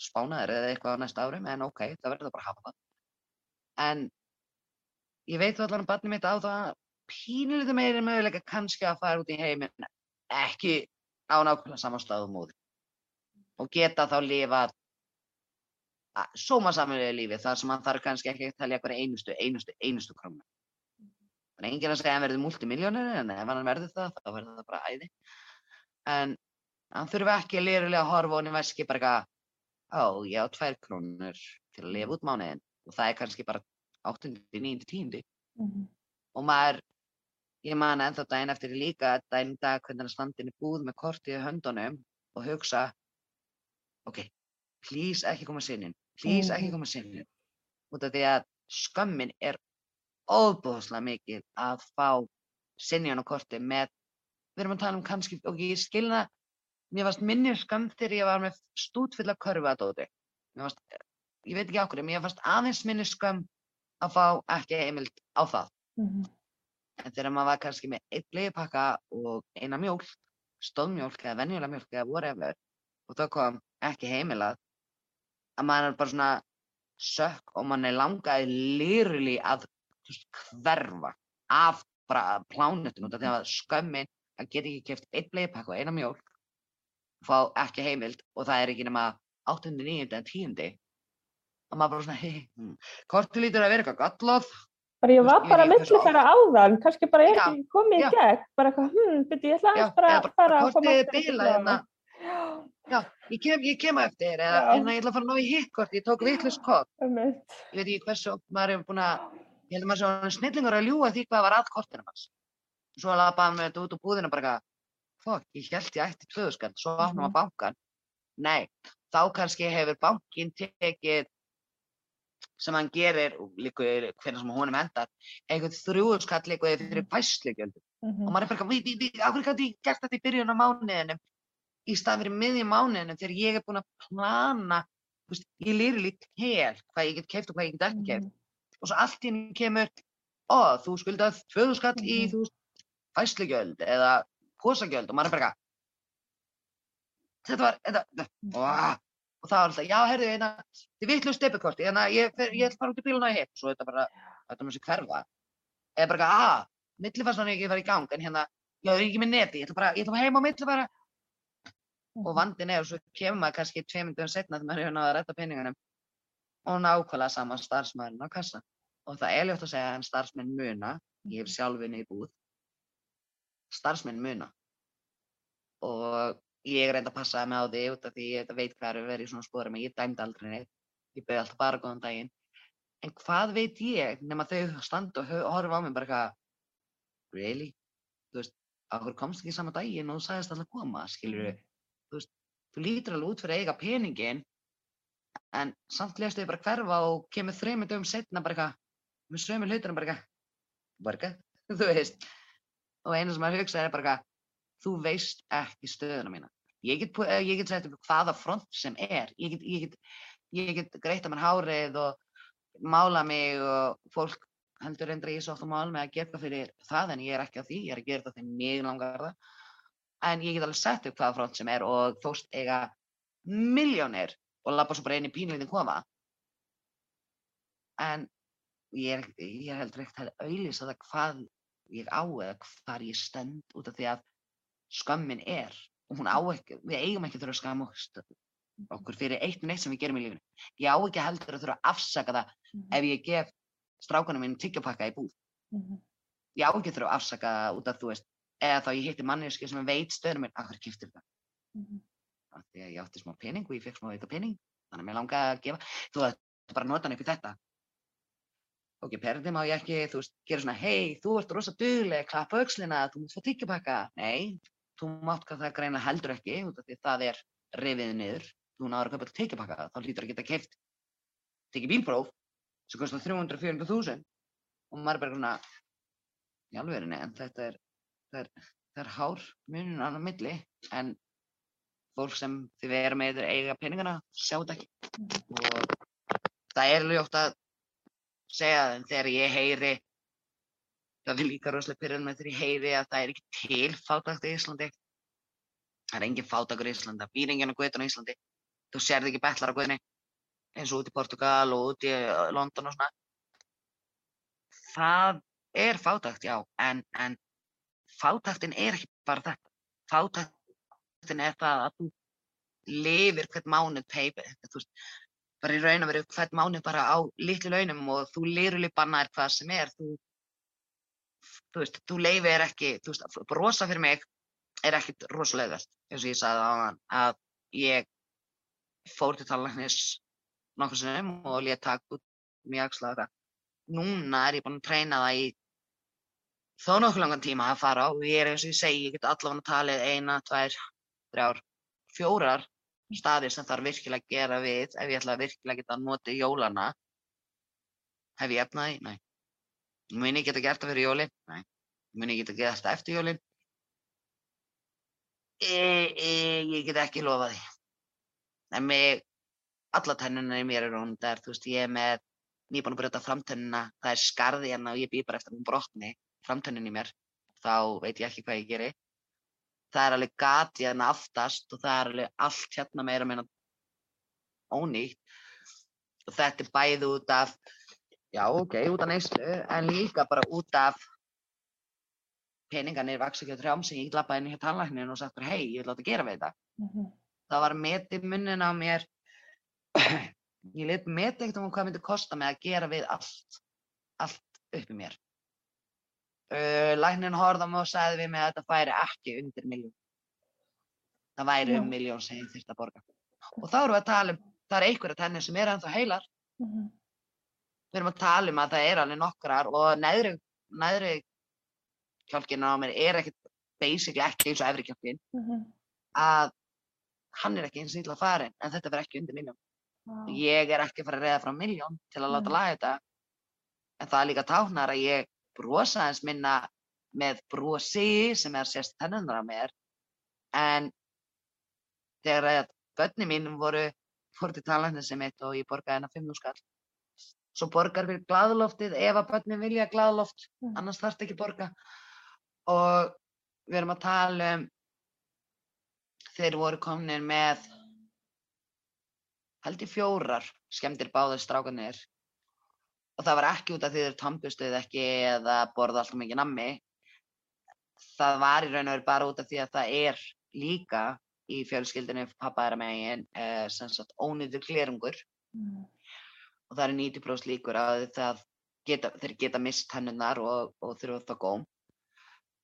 spánaður eða eitthvað á næsta árum, en ok, það verður bara að hafa það. En ég veit allar um barnið mitt á það pínulítið meiri möguleika kannski að fara út í heiminn, ekki á nákvæmlega samanstæðu móði og geta þá lifað sómasamlega lífi þar sem hann þarf kannski ekki að telja eitthvað einustu, einustu, einustu krónu. Það er enginn að segja að hann verði multimiljónir en ef hann verður það þá verður það bara æði. En hann þurfi ekki að lirulega að horfa honni veski bara eitthvað á ég á tvær krónur til að lifa út mánuðin og það er kannski bara 8. 9. 10. Mm -hmm. og maður ég man ennþá daginn eftir líka daginn dag hvernig hann standin í búð með kortið í höndunum og hugsa ok, please ekki koma sinnin please ekki
Mhm.
koma sinnin út af því að skömmin er óbúðslega mikið að fá sinjan á korti með við erum að tala um kannski, og ég skilna mér varst minni skömm þegar ég var með stútfull af körfuadóti mér varst, ég veit ekki okkur mér varst aðeins minni skömm að fá ekki heimild á það
Mhm.
en þegar maður var kannski með eitt bleipakka og eina mjólk stóðmjólk eða venjulega mjólk eða whatever og það kom ekki heimilað að maður er bara svona sökk og mann er langaði lýrli að hverfa af bara plánutun út af því að skömmin að geta ekki keft eitt bleipakka og eina mjólk og fá ekki heimild og það er ekki nema 8. 9. eða 10. og maður bara svona hei, hm, kortu lítur að vera eitthvað gallað
Bara ég var
veist, ég
bara að
hversu
millifæra áðan, kannski bara er
Já,
ekki komið í gegn, bara eitthvað, hm, byrju, ég ætla aðeins bara að fara að koma
er
aftur
bilað
skoða
hérna.
Já,
ég kem, ég kem eftir, eða en ég ætla að fara að ná í hitt ég tók vitlust kort, ég veit ekki hversu maður er búin að, ég held að maður sé orðinn snillingur að ljúga því hvað var að kortinu hans. Svo lapaði hann með þetta út úr búðinu bara eitthvað, fokk, ég held ég ætti tvöðuskall, svo opnum
Mhm.
að bankan. Nei, þá kannski hefur bankin tekið sem hann gerir, og líka hvernig sem honum hendar, einhvern þrjúðuskall líka fyrir.
Mhm.
og maður er bara eitthvað, við, við, af hverju gæti ég gert þetta í byrjun á mánuðinum í stað fyrir miðjum mánuðinum þegar ég er búin að plana, þú veist, ég lýri líkt hel hvað ég get keift og hvað ég get ekki keift
Mhm.
Og svo allt í henni kemur, ó, þú skuldað tvöðu skall í,
Mhm.
þú veist, fæslugjöld eða posagjöld. Og maður er bara eitthvað, þetta var, þetta, ó, og það var alltaf, já, herðu, hérna, þið vitlu steppikorti, hérna, ég, ætla að fara út í bíluna í hipp, svo þetta bara, þetta með sér hverfa, eða bara eitthvað, að, millifærslan er ekki að fara í gang, en hérna, já, það er ekki með neti, ég ætla bara, ég ætla bara heim á millifæra,
Mhm.
og vandinn er, og svo kemur maður kannski tvei myndum setna þegar maður hefur náða að redda peningunum, og nákvæmlega saman starfsmæðurinn á kassa. Og það er ljótt að segja en starfsmenn muna, ég hef sjálf unni í búð, starfsmenn muna. Og ég reyndi að passa mig á því út af því ég veit hvað er að vera í svona spórum, ég dæmdi aldrei neitt, ég bauði alltaf bara góðan daginn. En hvað veit ég nema þau standa og horfa á mig bara eitthvað, really? Þú veist, okkur komst ekki sama daginn og þú sagðist alltaf koma, skilur þú veist, þú lítur alveg út fyrir eiga peningin, en samt lestu þau bara hverfa og kemur þreymur dögum setna bara eitthvað, sömu hlutunum bara eitthvað, borga, þú veist. Og eina sem maður hugsa er bara eitthvað, þú veist ekki stöðuna mína. Ég get, ég get sett upp hvaða front sem er, ég get, ég get, ég get greitt að mér hárið og mála mig og fólk heldur reyndar að ég svo oft að mála mig að gera fyrir það en ég er ekki á því, ég er að gera það þegar mig langar það. En ég get alveg sett upp hvaða front sem er og þóst eiga miljónir og lappa svo bara inn í pínlítinn kofa. En ég ég er heldur ekkert að auðlýsa það hvað ég á eða hvar ég stend út af því að skömmin er og hún á ekki, við eigum ekki að þurfa að skama okkur- okkur fyrir eitt og neitt sem við gerum í lífinu. Ég á ekki heldur að þurfa að afsaka það
Mhm.
ef ég gef strákunum minn tyggjapakka í búð.
Mhm.
Ég á ekki að þurfa að afsaka það út af þú veist, eða þá ég hitti manneski sem veit stöðunum minn, af hverju kiftir það?
Mhm.
Af því að ég átti smá pening og ég fekk smá auka pening, þannig að mér langaði að gefa, þú veist, bara nota hann upp í þetta. Ok, perði má ég ekki, þú veist, gera svona, hei, þú ert rosa dugleg, klappa aukslina, þú mátt fá tyggjapakka. Nei, þú mátt hvað það greina heldur ekki, því það er rifið niður. Þú náður að kaupa tyggjapakka, þá hlýtur að geta keift, tekið bílpróf, sem kostar 300-400 þúsund. og maður er bara svona í alvegurinn en þetta er það er, það er hár munun á milli en fólk sem þið vera með eiga peningana sjá þetta ekki og það er ljótt að segja þeim þegar ég heyri það er líka rosalega pyrrðan með þegar ég heyri að það er ekki til fátakt í Íslandi. Það er engin fátakur í Íslandi það býr enginn á guðun á Íslandi. Þú sérði ekki betlar á guðunni eins og út í Portugal og út í uh, London og svona. Það er fátakt, já en, en fátaktin er ekki bara þetta. Fátaktin er það að þú lifir hvert mánuð peipi, þú veist bara í raun og veru hvert mánuð bara á litlu launum og þú lirulig bannar hvað sem er. Þú, þú veist, þú leifir ekki þú veist, brosa fyrir mig er ekkit rosalega veld eins og ég sagði á hann að ég fór til tannlæknis nokkur sinnum og létt takk út mjög axlaða núna er ég búin að treyna það í þó nokkuð langan tíma að fara og ég er eins og ég segi, ég get allavega talið eina, tvær, þrjár, fjórar staðir sem þarf virkilega að gera við ef ég ætla að virkilega geta að nota jólana hef ég efnaði? Nei mun ég geta gert það fyrir jólin? Nei mun ég geta gert það eftir jólin? E, e, ég get ekki lofa því en mig alla tennuna í mér eru hundar, þú veist, ég er með nýbúin að brjóta framtönnuna, það er skarði hérna og ég býð bara eftir hún brotni framtönnin í mér, þá veit ég ekki hvað ég geri. Það er alveg gati hérna aftast og það er alveg allt hérna meira meina ónýtt og þetta er bæði út af, já ok, út af neyslu, en líka bara út af peningarnir vaks ekki á trjám sem ég lappaði inn í tannlæknin og sagt bara hei, ég vil láta gera við þetta. Mm -hmm. Það var metið munnin á mér ég let með ekkert um hvað myndi kosta mig að gera við allt, allt upp í mér. Uh, Læknin horða mig og sagði við mig að þetta færi ekki undir miljón. Það væri um miljón sem ég þurfti að borga. Og þá erum við að tala um, það er einhverja tennir sem er ennþá heilar. Mm -hmm. Við erum að tala um að það er alveg nokkrar og neðri, neðri kjálkinu á mér er ekkert basically ekki eins og efri kjálkin. Mm -hmm. Að hann er ekki eins og illa farin en þetta verður ekki undir miljón. Wow. Ég er ekki að fara að reyða frá miljón til að láta mm. laga þetta. En það er líka táknar að ég brosa eins minna með brosi sem er sérst tennundar á mér. En þegar að börni mín voru fórt í talaninu sem mitt og ég borgaði hennar 5 skall. Svo borgar við gladloftið ef að börni vilja gladloft, mm. annars þarf þetta ekki borga. Og við erum að tala um þeir voru komin með held ég fjórar skemmtir báðir strákanir og það var ekki út af því þeir tampustuð ekki eða borða alltaf mikið nammi. Það var í raun og veru bara út af því að það er líka í fjölskyldinu pappaðara megin eh, sem sagt ónýður klérungur mm. og það er 90% líkur að geta, þeir geta mist hennunar og, og þurfa það góm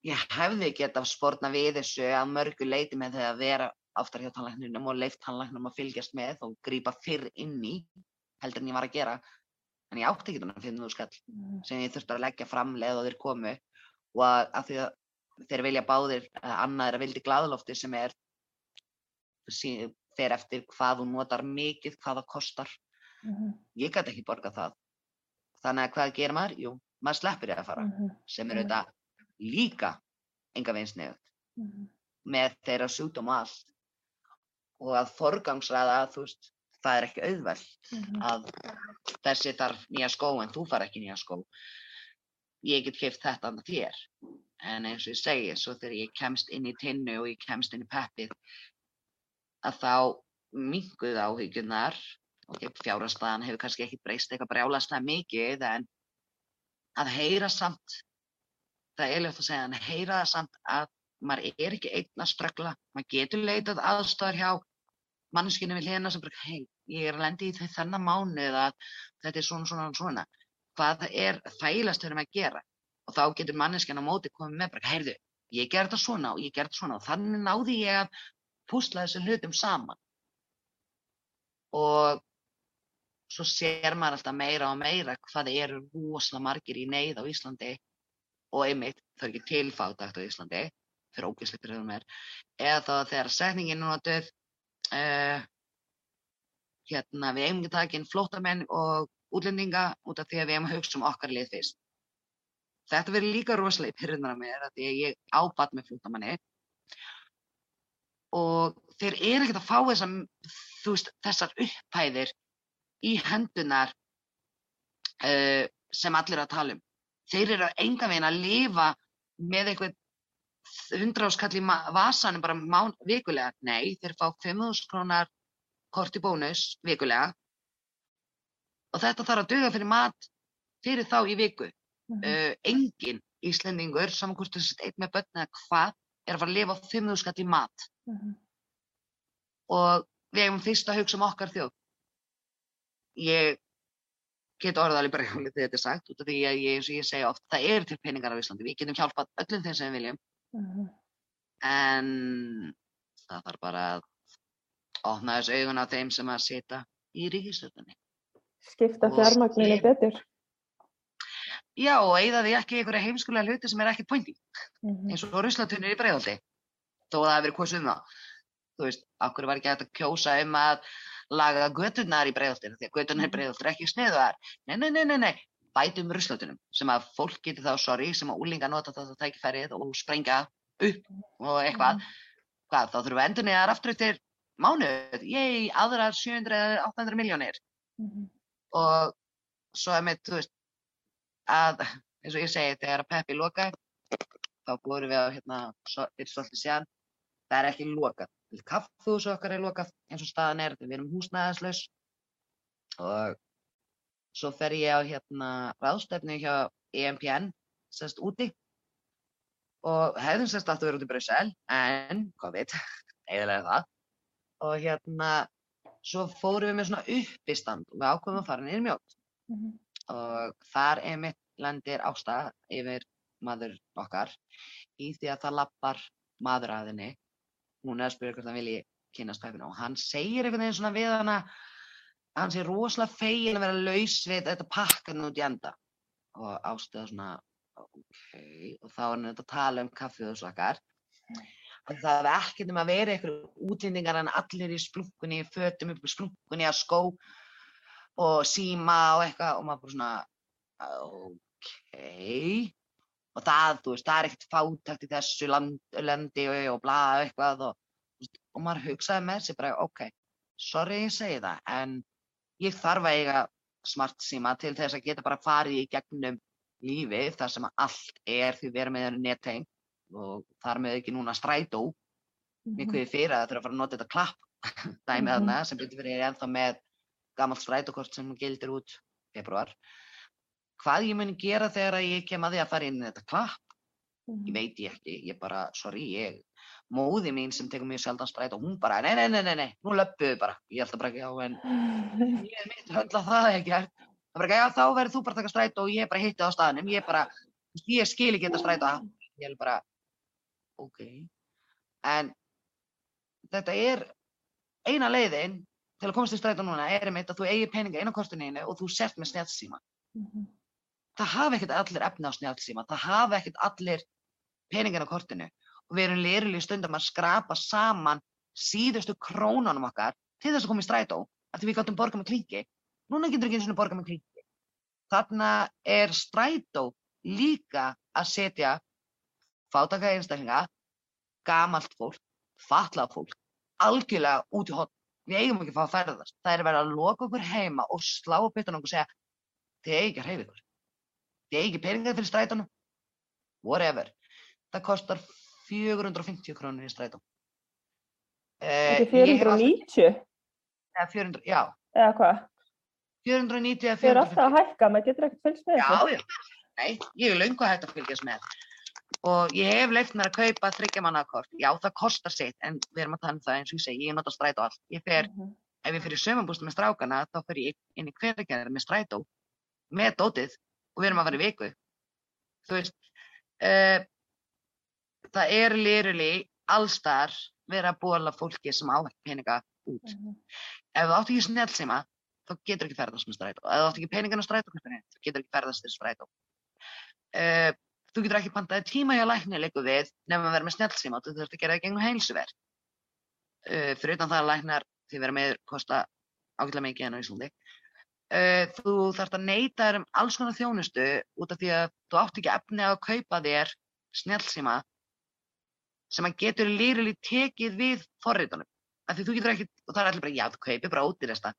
ég hefði geta spórna við þessu að mörgu leiti með þegar að vera aftar hjá tannlækninum og leift tannlæknum að fylgjast með og grýpa fyrr inn í heldur en ég var að gera en ég átti ekki þannig að finna þú skall mm. sem ég þurfti að leggja fram leið og þeir komu og að, að því að þeir vilja báðir að annað er að vildi gladlofti sem er þeir eftir hvað þú notar mikið, hvað það kostar mm -hmm. ég gæti ekki borga það þannig að hvað gerir maður? Jú, maður sleppir ég að fara mm -hmm. sem er auðvitað líka enga veginn sniðut -hmm. með þeirra sjútum og allt og að forgangsraða þú veist, það er ekki auðvelt mm -hmm. að þessi þarf nýja skó en þú far ekki nýja skó. Ég get keift þetta annað þér. En eins og ég segi, svo þegar ég kemst inn í tinnu og ég kemst inn í peppið að þá minguð áhyggjunar og fjárhastæðan hefur kannski ekki breyst eitthvað brjálaslega mikið en að heyra samt það er ljótt að segja, en heyra það samt að maður er ekki einn að ströggla maður getur leitað aðstæðar hjá manneskinu við hlena sem bara, hei, ég er að lendi í þennan mánuð að þetta er svona, svona, svona. Hvað er þægilegast fyrir mig að gera? Og þá getur manneskinu á móti komið með bara, heyrðu, ég ger þetta svona og ég ger þetta svona og þannig náði ég að púsla þessu hlutum saman. Og svo sér maður alltaf meira og meira hvað eru rosalega margir í neyð á Íslandi og einmitt það er ekki tilfátagt á Íslandi fyrir er eða þá þegar setningin er notuð uh, hérna, við eigum ekki að taka inn flótamenn og útlendinga út af því að við eigum að hugsa um okkar lið fyrst. þetta verður líka rosalega pyrrundar að mér að því að ég ábat með flótamanni og þeir eru ekkert að fá þessar, veist, þessar upphæðir í hendunar uh, sem allir er að tala um. Þeir eru enga veginn að lifa með eitthvað hundra áskall í vasanum bara mán, vikulega. Nei, þeir fá 5.000 krónar korti bónus vikulega og þetta þarf að duga fyrir mat fyrir þá í viku.
Mhm.
Uh, engin Íslendingur, saman hvort þessi eitt með börn eða hvað, er að fara að lifa á 5.000 skall í mat
Mhm.
og við hefum fyrst að hugsa um okkar þjóð. Ég get orðað alveg bara hjálpið þetta er sagt út af því að ég, eins og ég segja oft, það eru til peningar á Íslandi, við getum hjálpað öllum þeim sem við viljum,
Mhm.
en það þarf bara að opna þess augun á þeim sem að sita í ríkistöldunni.
Skipta fjármagninu betur.
Já, og eigða því ekki einhverja heimskulega hluti sem er ekkert pointi,
Mhm.
eins og ruslatunir í breiðaldi, þó að það hefur verið kosið um það. Þú veist, okkur var ekki hægt að kjósa um að laga göturnar í breiðaltinu, því að göturnar í
Mhm.
breiðaltinu er ekki sniðuðar. Nei, nei, nei, nei, nei, bætum ruslatunum, sem að fólk geti þá, sorry, sem að úlinga nota þetta tækifærið og sprengja upp og eitthvað.
Mhm.
Hvað, þá þurfum við endur neðar aftur eftir mánuð, ég, aðrar 700 eða 800 miljónir.
Mhm.
og svo er mitt, þú veist, að, eins og ég segi, þegar að Peppi lokaði, þá búum við á, hérna, fyrir svolítið síðan, það er ekki lokað. Kaffhús okkar er lokað, eins og staðan er, við erum húsnæðislaus og svo fer ég á, hérna, ráðstefnu hjá EMPN, sérst, úti. Og hefðum sérst aftur verið út í Brussel, en, COVID, eiginlega það, og hérna, svo fórum við með svona uppistand og við ákveðum að fara niður mjótt.
Mhm.
og þar einmitt lendir ásta yfir maður okkar í því að það lappar maður að henni. Hún er að spyrja hvort hann vilji kynast peppinu og hann segir einhvern veginn svona við hana að hann sé rosalega fegin að vera laus við þetta pakkan út í enda og ástæða svona ok, og þá er hann að tala um kaffið og svakar að það hefði ekkert um að vera einhverju útlendingar en allir í splunkunni, fötum upp í splunkunni að skó og síma og eitthvað og maður bara svona ok og það, þú veist, það er ekkert fátækt í þessu land, landi og, bla eitthvað og, og maður hugsaði með sér bara ok, sorry ég segi það en ég þarf að eiga smart síma til þess að geta bara farið í gegnum lífið þar sem allt er því við erum með netteng og þar með ekki núna strætó mér
Mhm.
fyrir að það þurfa að fara að nota þetta klapp dæmið
Mhm.
þarna sem betur fyrir ennþá með gamalt strætókort sem gildir út februar hvað ég muni gera þegar ég kem að því að fara inn í þetta klapp ég
Mhm.
veit ég ekki, ég bara, sorry ég móði mín sem tekur mjög sjaldan strætó hún bara, nei, nei, nei, nei, nei, nú löppuðu bara. Ég held að bara ekki á en ég er mitt höndla það ekki það er bara, já, þá verður þú bara að taka strætó og ég bara hitti á staðnum, ég bara ég skil ekki þetta strætó. Ég er bara, ok. En þetta er eina leiðin til að komast í strætó núna er einmitt að þú eigir peninga inn á kortinu og þú sért með snjálfsíma
Mhm.
það hafa ekkert allir efni á snjálfsíma það hafa ekkert allir peningin á kortinu. og við erum lýrilega stundum að skrapa saman síðustu krónunum okkar til þess að koma í strætó að því við gáttum borga með klinki núna getur ekki eins og borga með klinki þarna er strætó líka að setja fátaka einstaklinga gamalt fólk, fatlað fólk algjörlega út í hot við eigum ekki að fá að ferðast það. Er verið að loka okkur heima og slá upp pittan okkur og segja þið eigi ekki að hreyfa ykkur. Þið eigi ekki peningar fyrir strætónu whatever. Það kostar 450 krónur í strætó. Hef alltaf-
490
eða 400, já,
eða hvað?
490 eða
Þau eru alltaf
450
að hækka, maður getur ekkert fylgst með
já,
þessu.
já, nei, ég er löngu hægt að fylgjast með. Og ég hef leift mér að kaupa þryggjamannakort, já það kostar sitt en við erum að tala um það eins og ég segi, ég nota strætó allt, ég fer
Mhm.
ef ég fyrir sömambústu með strákana þá fer ég inn í hverjargerðar með strætó með dótið og við erum að fara í viku. Þú veist uh, það er liruli allstar verið að bóla fólki sem á ekki peninga út.
Mhm.
ef þú átt ekki snjálfsíma þá getur ekki ferðast með strætó. Ef þú átt ekki peningin á strætókortinu þá getur ekki ferðast til strætó. Uh, þú getur ekki pantaði tíma hjá lækni leiku við nefnum að vera með snjálfsíma þú þurft að gera það gengum heilsuver uh, fyrir utan það að læknar því vera með kosta ágætlega mikið en á Íslandi. Uh, þú þarft að neyta þér um alls konar þjónustu út af því að þú átt ekki efni að kaupa þér snjálfsíma sem að getur lýrili tekið við forritunum. Af því þú getur ekki, og það er allir bara, já, þú kaupir bara ódýrasta.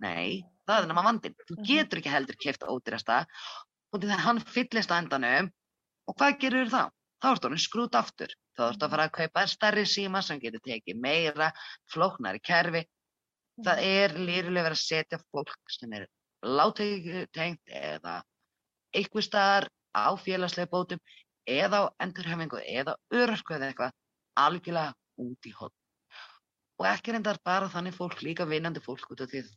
Nei, það er nema vandinn. Þú
Mhm.
getur ekki heldur keift ódýrasta og því að hann fyllist á endanum og hvað gerur þá? Þá ertu honum skrút aftur. Þá ertu að fara að kaupa þér stærri síma sem getur tekið meira, flóknari kerfi. Það er lýrilega verið að setja fólk sem er láttengt eða einhver staðar á félagslega bótum eða á endurhefingu eða örörku eða eitthvað algjörlega út í hot. Og ekki reyndar bara þannig fólk, líka vinnandi fólk út af því að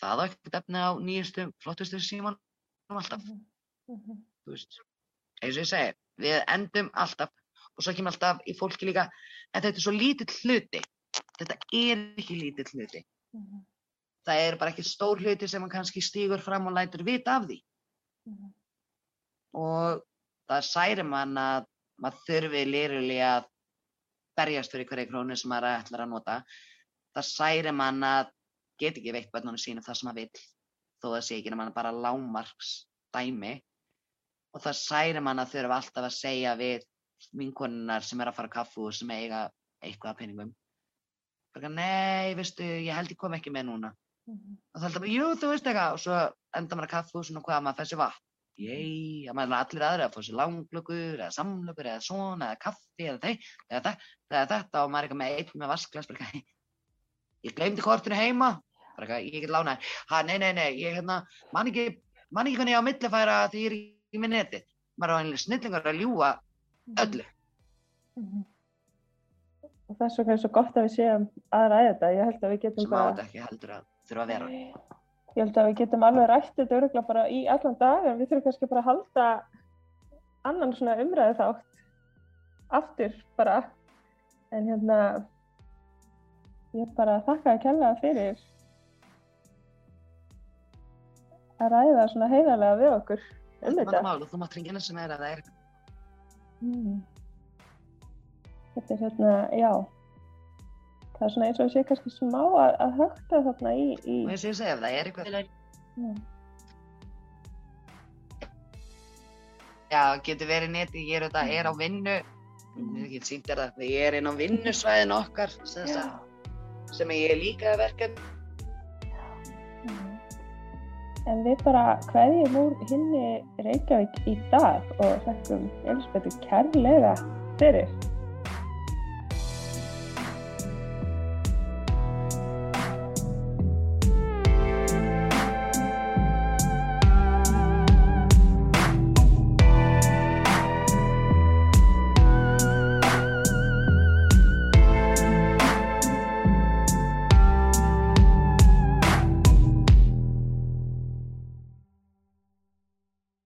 það á ekkert efni á nýjustu, flottustu símanum alltaf,
Mhm.
þú veist. Eins og ég segi, við endum alltaf og svo kemur alltaf í fólki líka, en þetta er svo lítill hluti. Þetta er ekki lítill hluti.
Mhm.
Það er bara ekki stór hluti sem hann kannski stígur fram og lætur vita af því.
Mhm.
Og það særi mann að maður þurfi lirulega að berjast fyrir hverju krónu sem maður ætlar að nota. Það særi mann að get ekki veitt börnunum sínum það sem maður vill, þó það sé ekki nema bara lámarks dæmi. Og það særi mann að þurfa alltaf að segja við vinkonunnar sem er að fara kaffu og sem eiga eitthvað af peningum. Nei, veistu, ég held ég kom ekki með núna.
Mhm.
og það er alltaf bara, jú, þú veist eitthvað og svo enda maður að kaffu og svona hvað maður fær sér vatn jei, að maður allir aðri að fá sér langlökur eða samlökur eða svona eða kaffi eða, þei, eða, þe eða þetta og maður er eitthvað með einn með vasklas bara, eitthvað, ég glemdi kortinu heima. Bara, eitthvað, ég get lánaði ha, nei, nei, nei, ég hérna, man ekki man ekki hvernig ég á milli færa því ég er ekki með netið. Maður er á einlega snillingar að ljúa öllu.
Mhm. Og þess vegna er svo gott að við séum að ræða þetta. Ég held að við getum
sem á þetta ekki heldur að þurfa að vera
Ég held að við getum alveg rætt þetta öruglega bara í allan dag en við þurfum kannski bara að halda annan svona umræðu þátt aftur bara. En hérna, ég bara þakka að kella fyrir að ræða svona heiðarlega við okkur um
þetta
þetta.
er mál og þú mátt ringina sem er að það er
Mm. Þetta er hérna, já. Það er svona eins og að sé kannski smá að, að högta þarna í, í
og eins og ég segi, ef það er eitthvað
já.
Já, getur verið neti, ég er, þetta, er á vinnu, ég get sínt þér það, ég er inn á vinnusvæðin okkar sem, sem ég er líka verkefn.
Mm. En við bara hverjum úr hinni Reykjavík í dag og þekkum Elisabethu kærlega fyrir.